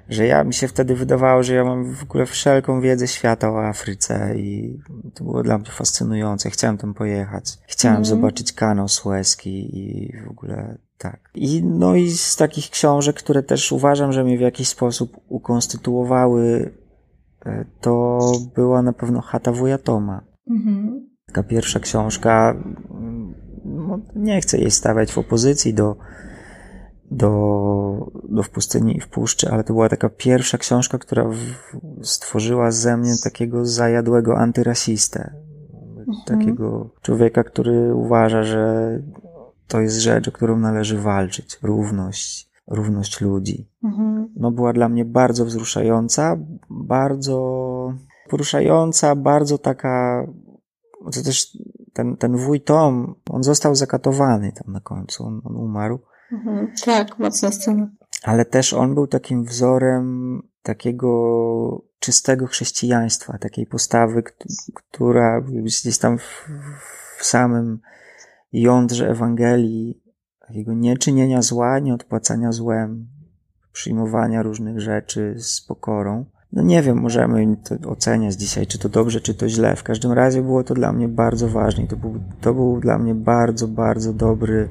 że ja mi się wtedy wydawało, że ja mam w ogóle wszelką wiedzę świata o Afryce i to było dla mnie fascynujące. Chciałem tam pojechać. Chciałem mm. zobaczyć kanał Suezki i w ogóle tak. I no i z takich książek, które też uważam, że mnie w jakiś sposób ukonstytuowały E, to była na pewno Chata Wuja Toma. Mhm. Taka pierwsza książka, no, nie chcę jej stawiać w opozycji do, do, do W pustyni i w puszczy, ale to była taka pierwsza książka, która w, stworzyła ze mnie takiego zajadłego antyrasistę. Mhm. Takiego człowieka, który uważa, że to jest rzecz, o którą należy walczyć. Równość, równość ludzi. Mhm. No była dla mnie bardzo wzruszająca, bardzo poruszająca, bardzo taka, to też ten, ten wuj Tom, on został zakatowany tam na końcu, on, on umarł. Mhm. Tak, mocna scena. Ale też on był takim wzorem takiego czystego chrześcijaństwa, takiej postawy, która gdzieś tam w, w samym jądrze Ewangelii takiego nieczynienia zła, nieodpłacania złem, przyjmowania różnych rzeczy z pokorą. No nie wiem, możemy to oceniać dzisiaj, czy to dobrze, czy to źle. W każdym razie było to dla mnie bardzo ważne i to był, to był dla mnie bardzo, bardzo dobry,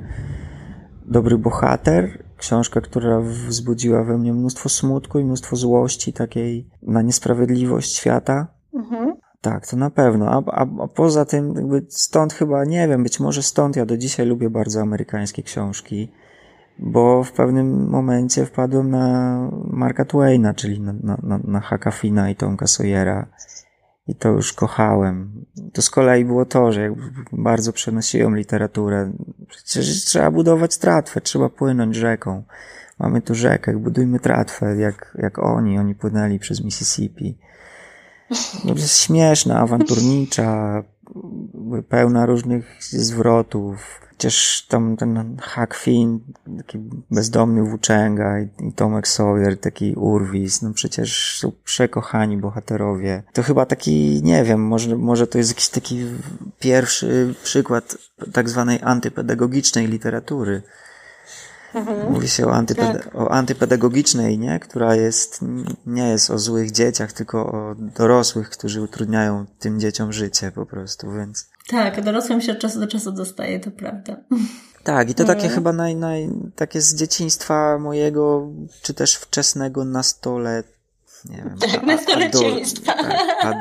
dobry bohater. Książka, która wzbudziła we mnie mnóstwo smutku i mnóstwo złości takiej na niesprawiedliwość świata. Mhm. Tak, to na pewno. A, a, a, poza tym, jakby stąd chyba, nie wiem, być może stąd ja do dzisiaj lubię bardzo amerykańskie książki, bo w pewnym momencie wpadłem na Marka Twaina, czyli na, na, na, na Haka Fina i Tomka Sawyera. I to już kochałem. To z kolei było to, że jakby bardzo przenosiłem literaturę. Przecież trzeba budować tratwę, trzeba płynąć rzeką. Mamy tu rzekę, budujmy tratwę, jak, jak oni. Oni płynęli przez Mississippi. No, jest śmieszna, awanturnicza, pełna różnych zwrotów. Przecież tam ten Huck Finn, taki bezdomny włóczęga i, i Tomek Sawyer, taki urwis, no przecież są przekochani bohaterowie. To chyba taki, nie wiem, może, może to jest jakiś taki pierwszy przykład tak zwanej antypedagogicznej literatury. Mhm. Mówi się o, tak. o antypedagogicznej, nie? która jest, nie jest o złych dzieciach, tylko o dorosłych, którzy utrudniają tym dzieciom życie po prostu, więc. Tak, dorosłym się od czasu do czasu dostaje, to prawda. Tak, i to takie mhm. chyba naj, naj, takie z dzieciństwa mojego, czy też wczesnego nastole, nie wiem. Tak, nastoleciństwa. Tak,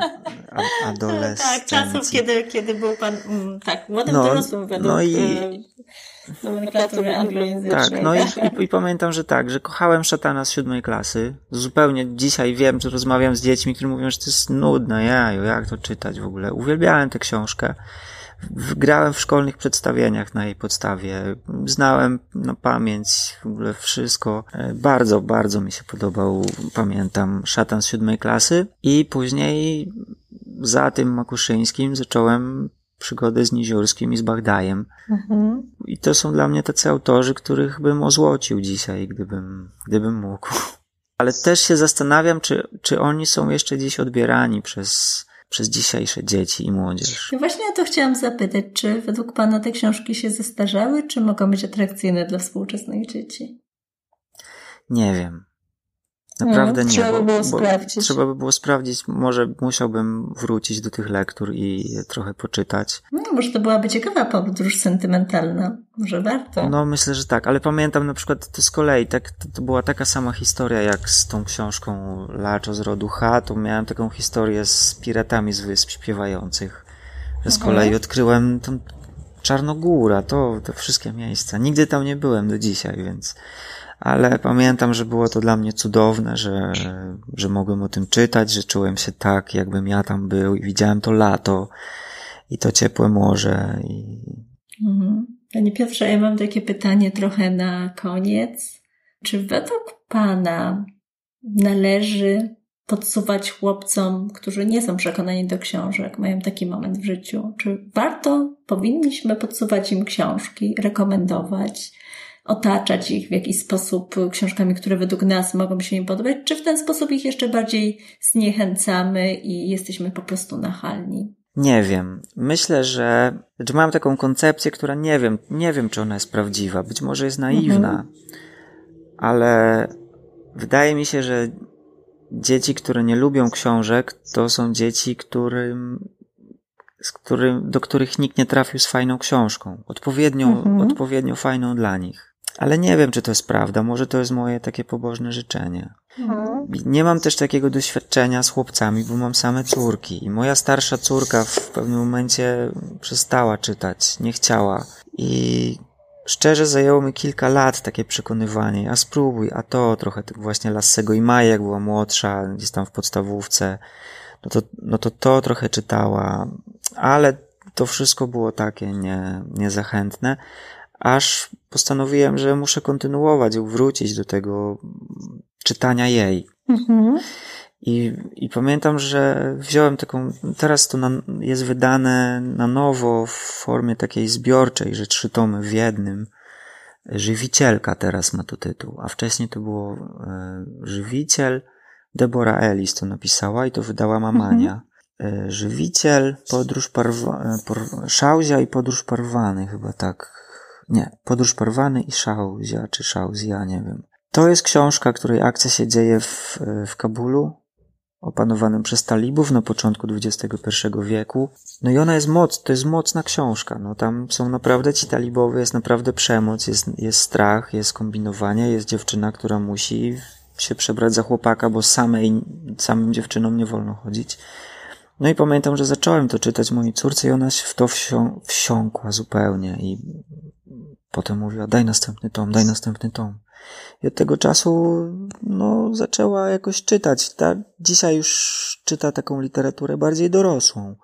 ad, adolescencji. Tak, czasów, kiedy, kiedy był pan, mm, tak, młodym no, dorosłym według no i, e, nomenklatury anglojęzycznej. Tak, no i, i, i, pamiętam, że tak, że kochałem szatana z siódmej klasy. Zupełnie dzisiaj wiem, że rozmawiam z dziećmi, które mówią, że to jest nudne, jaju, jak to czytać w ogóle. Uwielbiałem tę książkę. Grałem w szkolnych przedstawieniach na jej podstawie. Znałem na pamięć w ogóle wszystko. E, bardzo, bardzo mi się podobał, pamiętam, szatan z siódmej klasy. I później za tym Makuszyńskim zacząłem przygodę z Niziorskim i z Bagdajem. Mhm. I to są dla mnie tacy autorzy, których bym ozłocił dzisiaj, gdybym, gdybym mógł. Ale też się zastanawiam, czy, czy oni są jeszcze dziś odbierani przez, przez dzisiejsze dzieci i młodzież. No właśnie o to chciałam zapytać, czy według Pana te książki się zestarzały, czy mogą być atrakcyjne dla współczesnych dzieci? Nie wiem. Naprawdę no, nie. Trzeba by było sprawdzić. Trzeba by było sprawdzić. Może musiałbym wrócić do tych lektur i trochę poczytać. No, może to byłaby ciekawa podróż sentymentalna. Może warto. No, myślę, że tak. Ale pamiętam na przykład to z kolei, tak, to, to była taka sama historia jak z tą książką Laczo z rodu H. To miałem taką historię z piratami z wysp śpiewających. Że z mhm. kolei odkryłem tą Czarnogóra, to, te wszystkie miejsca. Nigdy tam nie byłem do dzisiaj, więc ale pamiętam, że było to dla mnie cudowne, że, że mogłem o tym czytać, że czułem się tak, jakbym ja tam był i widziałem to lato i to ciepłe morze. I... Mhm. Panie Piotrze, ja mam takie pytanie trochę na koniec. Czy według Pana należy podsuwać chłopcom, którzy nie są przekonani do książek, mają taki moment w życiu? Czy warto, powinniśmy podsuwać im książki, rekomendować, otaczać ich w jakiś sposób książkami, które według nas mogą się im podobać, czy w ten sposób ich jeszcze bardziej zniechęcamy i jesteśmy po prostu nachalni? Nie wiem. Myślę, że, że mam taką koncepcję, która nie wiem, nie wiem, czy ona jest prawdziwa. Być może jest naiwna, mhm. ale wydaje mi się, że dzieci, które nie lubią książek, to są dzieci, którym, z którym, do których nikt nie trafił z fajną książką. Odpowiednią, mhm. odpowiednio fajną dla nich. Ale nie wiem, czy to jest prawda. Może to jest moje takie pobożne życzenie. Mhm. Nie mam też takiego doświadczenia z chłopcami, bo mam same córki. I moja starsza córka w pewnym momencie przestała czytać, nie chciała. I szczerze zajęło mi kilka lat takie przekonywanie. A spróbuj, a to trochę właśnie Lassego i Maja, jak była młodsza, gdzieś tam w podstawówce. No to, no to to trochę czytała. Ale to wszystko było takie nie, niezachętne aż postanowiłem, że muszę kontynuować, wrócić do tego czytania jej. Mhm. I, I pamiętam, że wziąłem taką, teraz to na, jest wydane na nowo w formie takiej zbiorczej, że trzy tomy w jednym. Żywicielka teraz ma to tytuł, a wcześniej to było e, Żywiciel. Deborah Ellis to napisała i to wydała Mamania. Mhm. E, żywiciel, podróż parwa, e, por, Szauzia i podróż parwany, chyba tak nie, Podróż Porwany i Szauzja, czy Szauzja, nie wiem. To jest książka, której akcja się dzieje w, w Kabulu, opanowanym przez talibów na początku XXI wieku. No i ona jest moc, to jest mocna książka. No tam są naprawdę ci talibowie, jest naprawdę przemoc, jest, jest strach, jest kombinowanie, jest dziewczyna, która musi się przebrać za chłopaka, bo samej, samym dziewczynom nie wolno chodzić. No i pamiętam, że zacząłem to czytać mojej córce i ona się w to wsią, wsiąkła zupełnie i Potem mówiła, daj następny tom, daj następny tom. I od tego czasu, no, zaczęła jakoś czytać. Ta, dzisiaj już czyta taką literaturę bardziej dorosłą.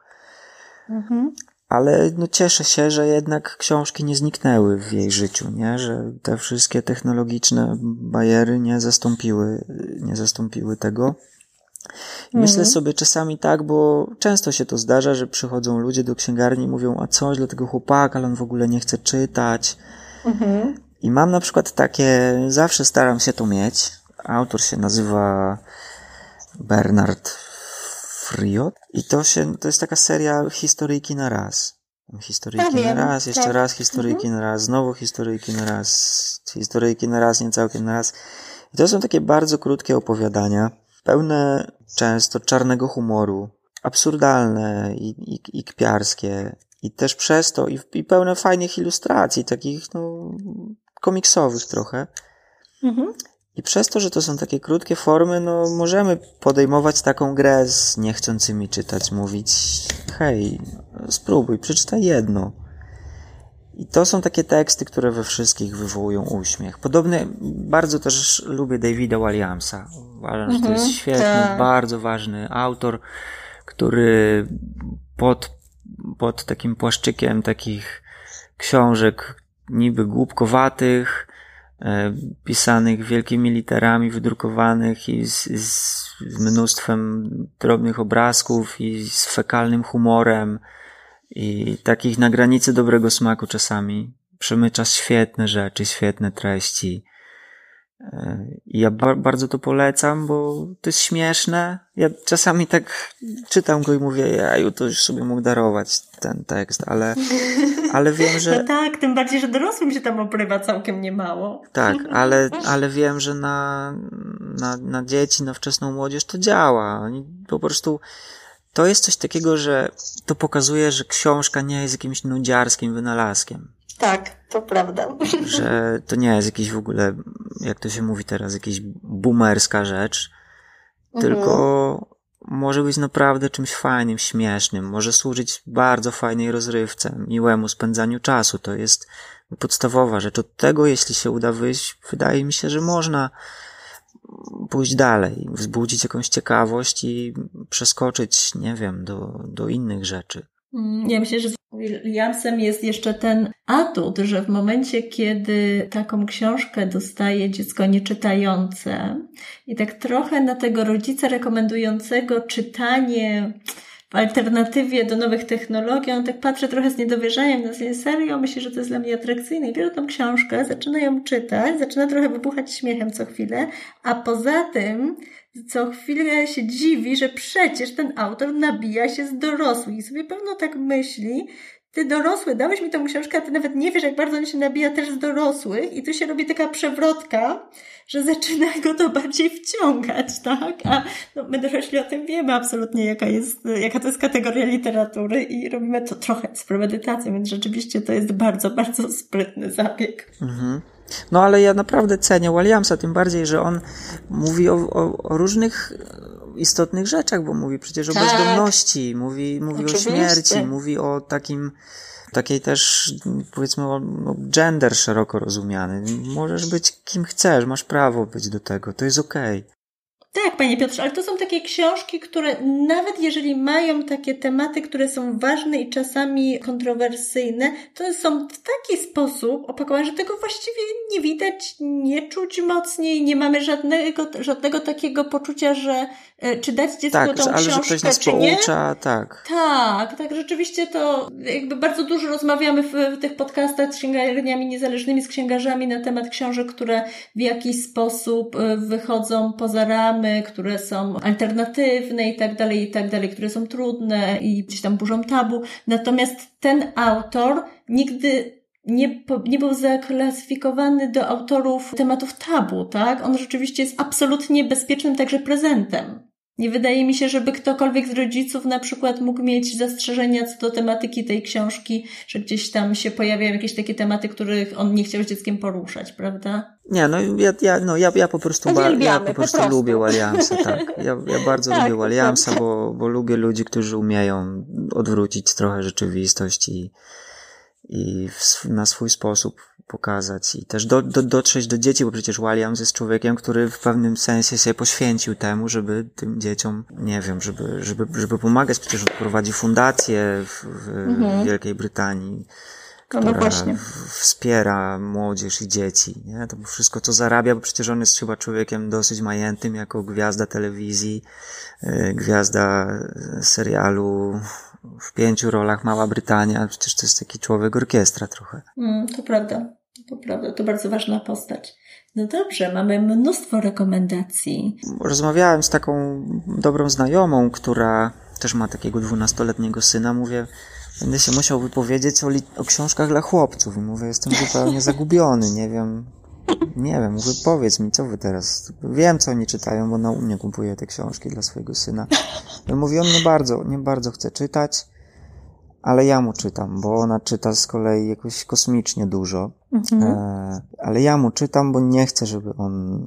Mhm. Ale no, cieszę się, że jednak książki nie zniknęły w jej życiu, nie? Że te wszystkie technologiczne bariery nie zastąpiły, nie zastąpiły tego. Myślę mhm. sobie czasami tak, bo często się to zdarza, że przychodzą ludzie do księgarni i mówią, a coś dla tego chłopaka, ale on w ogóle nie chce czytać. Mhm. I mam na przykład takie, zawsze staram się to mieć. Autor się nazywa Bernard Friot i to się, to jest taka seria historyjki na raz. Historyjki na raz, jeszcze tak. raz historyjki mhm. na raz, znowu historyjki na raz, historyjki na raz, nie całkiem na raz. I to są takie bardzo krótkie opowiadania, pełne często czarnego humoru, absurdalne i, i, i kpiarskie, i też przez to, i, i pełne fajnych ilustracji, takich, no, komiksowych trochę. Mhm. I przez to, że to są takie krótkie formy, no, możemy podejmować taką grę z niechcącymi czytać, mówić, hej, spróbuj, przeczytaj jedno. I to są takie teksty, które we wszystkich wywołują uśmiech. Podobnie bardzo też lubię Davida Williamsa. Uważam, że to jest mhm. świetny, tak. bardzo ważny autor, który pod pod takim płaszczykiem takich książek niby głupkowatych, e, pisanych wielkimi literami, wydrukowanych i z, z mnóstwem drobnych obrazków i z fekalnym humorem i takich na granicy dobrego smaku czasami. Przemycza świetne rzeczy, świetne treści. I ja bardzo to polecam, bo to jest śmieszne. Ja czasami tak czytam go i mówię, ja to już sobie mógł darować ten tekst, ale, ale wiem, że... No tak, tym bardziej, że dorosłym się tam oprywa całkiem niemało. Tak, ale, ale wiem, że na, na, na dzieci, na wczesną młodzież to działa. Oni po prostu... To jest coś takiego, że to pokazuje, że książka nie jest jakimś nudziarskim wynalazkiem. Tak, to prawda. Że to nie jest jakiś w ogóle, jak to się mówi teraz, jakaś boomerska rzecz, mhm. tylko może być naprawdę czymś fajnym, śmiesznym, może służyć bardzo fajnej rozrywce, miłemu spędzaniu czasu. To jest podstawowa rzecz. Od tego, jeśli się uda wyjść, wydaje mi się, że można pójść dalej, wzbudzić jakąś ciekawość i przeskoczyć, nie wiem, do, do innych rzeczy. Mm, ja myślę, że z Williamsem jest jeszcze ten atut, że w momencie, kiedy taką książkę dostaje dziecko nieczytające i tak trochę na tego rodzica rekomendującego czytanie w alternatywie do nowych technologii, on tak patrzy trochę z niedowierzaniem na sobie serio, myśli, że to jest dla mnie atrakcyjne. I bierze tą książkę, zaczyna ją czytać, zaczyna trochę wybuchać śmiechem co chwilę, a poza tym co chwilę się dziwi, że przecież ten autor nabija się z dorosłych. I sobie pewno tak myśli, ty dorosły, dałeś mi tą książkę, a ty nawet nie wiesz, jak bardzo on się nabija też z dorosłych. I tu się robi taka przewrotka, że zaczyna go to bardziej wciągać, tak? A no, my dorośli o tym wiemy absolutnie, jaka jest, jaka to jest kategoria literatury i robimy to trochę z premedytacją, więc rzeczywiście to jest bardzo, bardzo sprytny zabieg. Mhm. No ale ja naprawdę cenię Williamsa, tym bardziej, że on mówi o, o, o różnych istotnych rzeczach, bo mówi przecież o tak. bezdomności, mówi, mówi o śmierci, mówi o takim, takiej też, powiedzmy, no, gender szeroko rozumiany. Możesz być kim chcesz, masz prawo być do tego, to jest okej. Okay. Tak, panie Piotrze, ale to są takie książki, które nawet jeżeli mają takie tematy, które są ważne i czasami kontrowersyjne, to są w taki sposób opakowane, że tego właściwie nie widać, nie czuć mocniej, nie mamy żadnego, żadnego takiego poczucia, że e, czy dać dziecku tak, tą ale książkę, że ktoś nas czy poucza, nie. Tak, tak. Tak, rzeczywiście to jakby bardzo dużo rozmawiamy w, w tych podcastach z księgarniami niezależnymi, z księgarzami na temat książek, które w jakiś sposób e, wychodzą poza ramy które są alternatywne i tak dalej, i tak dalej, które są trudne i gdzieś tam burzą tabu. Natomiast ten autor nigdy nie, nie był zaklasyfikowany do autorów tematów tabu, tak? On rzeczywiście jest absolutnie bezpiecznym także prezentem. Nie wydaje mi się, żeby ktokolwiek z rodziców na przykład mógł mieć zastrzeżenia co do tematyki tej książki, że gdzieś tam się pojawiają jakieś takie tematy, których on nie chciał z dzieckiem poruszać, prawda? Nie, no ja, ja, no, ja, ja po prostu, ba, ja po prostu, po prostu. lubię Williamsa, tak. Ja, ja bardzo tak, lubię Williamsa, bo, bo lubię ludzi, którzy umieją odwrócić trochę rzeczywistość i, i w, na swój sposób pokazać i też do, do, dotrzeć do dzieci, bo przecież Williams jest człowiekiem, który w pewnym sensie się poświęcił temu, żeby tym dzieciom, nie wiem, żeby, żeby, żeby pomagać. Przecież prowadzi fundację w, w mhm. Wielkiej Brytanii, no która no wspiera młodzież i dzieci. Nie? To wszystko, co zarabia, bo przecież on jest chyba człowiekiem dosyć majętym jako gwiazda telewizji, y, gwiazda serialu w pięciu rolach Mała Brytania, przecież to jest taki człowiek orkiestra trochę. Mm, to prawda, to prawda, to bardzo ważna postać. No dobrze, mamy mnóstwo rekomendacji. Rozmawiałem z taką dobrą znajomą, która też ma takiego dwunastoletniego syna. Mówię, będę się musiał wypowiedzieć o, o książkach dla chłopców. I mówię, jestem zupełnie zagubiony, nie wiem, nie wiem, mówię, powiedz mi, co wy teraz... Wiem, co oni czytają, bo na u mnie kupuję te książki dla swojego syna. Mówi, on nie bardzo, nie bardzo chce czytać, ale ja mu czytam, bo ona czyta z kolei jakoś kosmicznie dużo. Mhm. E, ale ja mu czytam, bo nie chcę, żeby on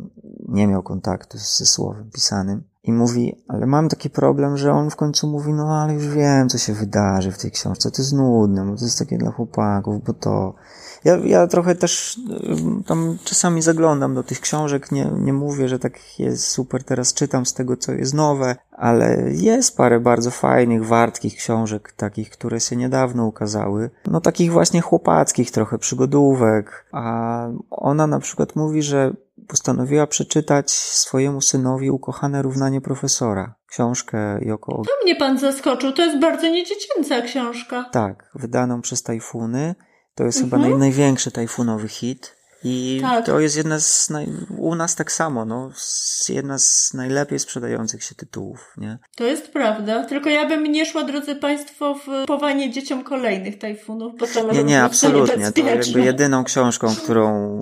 nie miał kontaktu ze słowem pisanym. I mówi, ale mam taki problem, że on w końcu mówi, no ale już wiem, co się wydarzy w tej książce, to jest nudne, bo to jest takie dla chłopaków, bo to... Ja, ja trochę też tam czasami zaglądam do tych książek, nie, nie mówię, że tak jest super, teraz czytam z tego, co jest nowe, ale jest parę bardzo fajnych, wartkich książek, takich, które się niedawno ukazały. No takich właśnie chłopackich trochę, przygodówek. A ona na przykład mówi, że postanowiła przeczytać swojemu synowi ukochane równanie profesora. Książkę Joko To mnie pan zaskoczył, to jest bardzo niedziecięca książka. Tak, wydaną przez Tajfuny. To jest mhm. chyba naj, największy tajfunowy hit. I tak. to jest jedna z, naj... u nas tak samo, no, jedna z najlepiej sprzedających się tytułów, nie? To jest prawda, tylko ja bym nie szła, drodzy Państwo, w powanie dzieciom kolejnych tajfunów, bo to Nie, nie, absolutnie, to jakby jedyną książką, którą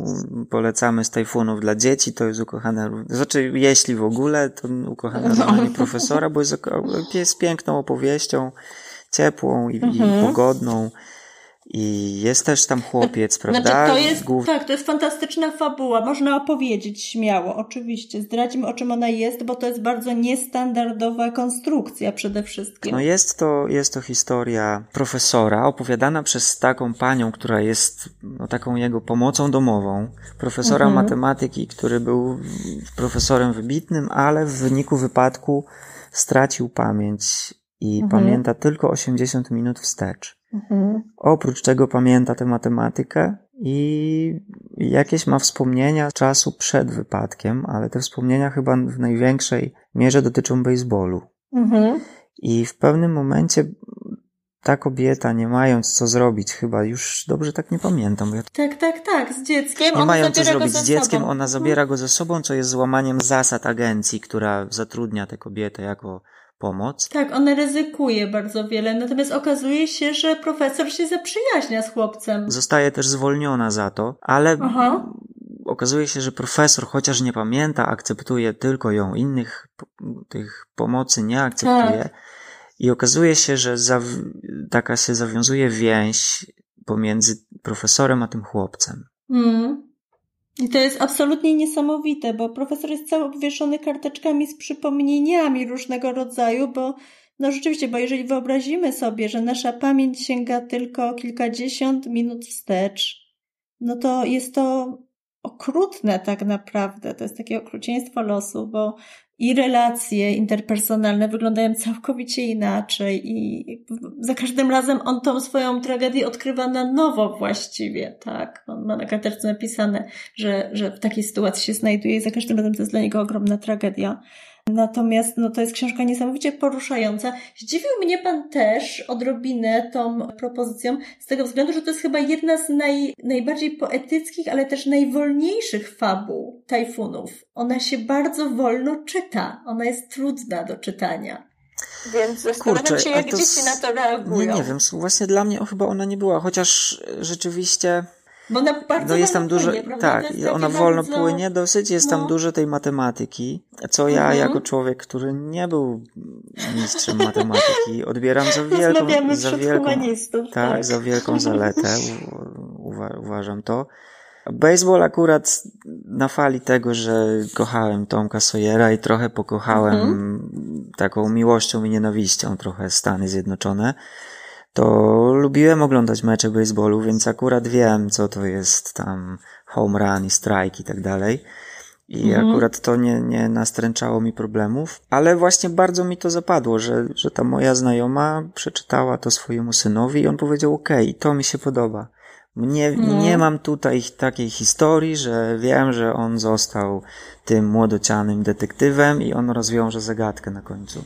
polecamy z tajfunów dla dzieci, to jest Ukochane, znaczy, jeśli w ogóle, to Ukochane no. profesora, bo jest, jest piękną opowieścią, ciepłą i, mhm. i pogodną, i jest też tam chłopiec, znaczy, prawda? Znaczy, to jest, Głów... Tak, to jest fantastyczna fabuła. Można opowiedzieć śmiało, oczywiście. Zdradzimy, o czym ona jest, bo to jest bardzo niestandardowa konstrukcja przede wszystkim. No jest to, jest to historia profesora, opowiadana przez taką panią, która jest no, taką jego pomocą domową. Profesora mhm. matematyki, który był profesorem wybitnym, ale w wyniku wypadku stracił pamięć i mhm. pamięta tylko 80 minut wstecz. Mhm. Oprócz tego pamięta tę matematykę i jakieś ma wspomnienia czasu przed wypadkiem, ale te wspomnienia chyba w największej mierze dotyczą baseballu. Mhm. I w pewnym momencie ta kobieta, nie mając co zrobić, chyba już dobrze tak nie pamiętam. Ja... Tak, tak, tak, z dzieckiem. Nie mając co zrobić z dzieckiem, sobą. ona zabiera go ze sobą, co jest złamaniem zasad agencji, która zatrudnia tę kobietę jako pomoc. Tak, ona ryzykuje bardzo wiele, natomiast okazuje się, że profesor się zaprzyjaźnia z chłopcem. Zostaje też zwolniona za to, ale Aha. okazuje się, że profesor, chociaż nie pamięta, akceptuje tylko ją, innych tych pomocy nie akceptuje. Tak. I okazuje się, że taka się zawiązuje więź pomiędzy profesorem a tym chłopcem. Mm. I to jest absolutnie niesamowite, bo profesor jest cały obwieszony karteczkami z przypomnieniami różnego rodzaju, bo no rzeczywiście, bo jeżeli wyobrazimy sobie, że nasza pamięć sięga tylko kilkadziesiąt minut wstecz, no to jest to okrutne tak naprawdę. To jest takie okrucieństwo losu, bo i relacje interpersonalne wyglądają całkowicie inaczej i za każdym razem on tą swoją tragedię odkrywa na nowo właściwie, tak? On ma na karteczce napisane, że, że w takiej sytuacji się znajduje i za każdym razem to jest dla niego ogromna tragedia. Natomiast no, to jest książka niesamowicie poruszająca. Zdziwił mnie Pan też odrobinę tą propozycją, z tego względu, że to jest chyba jedna z naj, najbardziej poetyckich, ale też najwolniejszych fabuł tajfunów. Ona się bardzo wolno czyta. Ona jest trudna do czytania. Więc zastanawiam Kurczę, się, jak dzieci na to reagują. Nie, nie wiem, właśnie dla mnie chyba ona nie była, chociaż rzeczywiście bo ona bardzo no jest tam dużo, płynie, tak, ona wolno bardzo... płynie dosyć, jest no. tam dużo tej matematyki, co ja mhm. jako człowiek, który nie był mistrzem matematyki, odbieram za wielką, za wielką, tak, tak, za wielką zaletę, uwa uważam to. Baseball akurat na fali tego, że kochałem Tomka Sawyera i trochę pokochałem mhm. taką miłością i nienawiścią trochę Stany Zjednoczone to lubiłem oglądać mecze baseballu, więc akurat wiem, co to jest tam home run i strike i tak dalej. I mhm. akurat to nie, nie nastręczało mi problemów, ale właśnie bardzo mi to zapadło, że, że ta moja znajoma przeczytała to swojemu synowi i on powiedział, okej, okay, to mi się podoba. Nie, mhm. nie mam tutaj takiej historii, że wiem, że on został tym młodocianym detektywem i on rozwiąże zagadkę na końcu.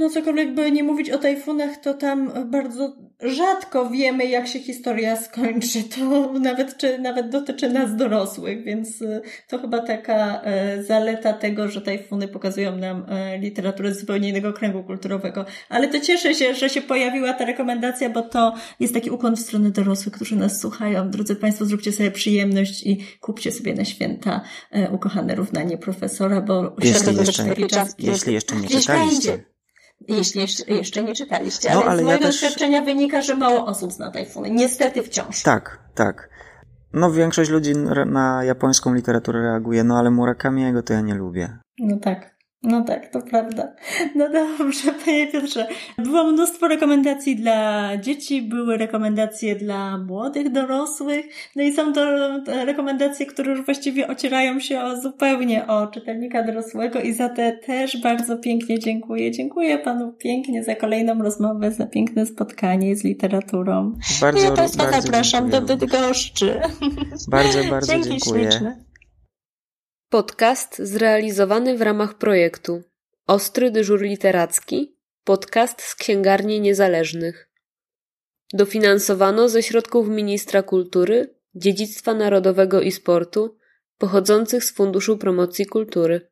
No cokolwiek by nie mówić o tajfunach, to tam bardzo rzadko wiemy, jak się historia skończy. To nawet, czy, nawet dotyczy nas dorosłych, więc y, to chyba taka e, zaleta tego, że tajfuny pokazują nam e, literaturę z zupełnie innego kręgu kulturowego. Ale to cieszę się, że się pojawiła ta rekomendacja, bo to jest taki ukłon w stronę dorosłych, którzy nas słuchają. Drodzy Państwo, zróbcie sobie przyjemność i kupcie sobie na święta ukochane równanie profesora, bo jeśli jeszcze, jeśli jeszcze nie czytaliście jeśli jeszcze, nie czytaliście. Ale, no, ale z mojego ja doświadczenia wynika, że mało osób zna tajfuny. Niestety wciąż. Tak, tak. No większość ludzi na japońską literaturę reaguje, no ale Murakamiego to ja nie lubię. No tak. No tak, to prawda. No dobrze, panie Piotrze. Było mnóstwo rekomendacji dla dzieci, były rekomendacje dla młodych dorosłych, no i są to rekomendacje, które już właściwie ocierają się o, zupełnie o czytelnika dorosłego i za te też bardzo pięknie dziękuję. Dziękuję panu pięknie za kolejną rozmowę, za piękne spotkanie z literaturą. Bardzo, ja państwa bardzo zapraszam dziękuję. do Bydgoszczy. Bardzo, bardzo Dzięki dziękuję. Śliczne. Podcast zrealizowany w ramach projektu Ostry dyżur literacki, podcast z księgarni niezależnych. Dofinansowano ze środków Ministra Kultury, Dziedzictwa Narodowego i Sportu pochodzących z Funduszu Promocji Kultury.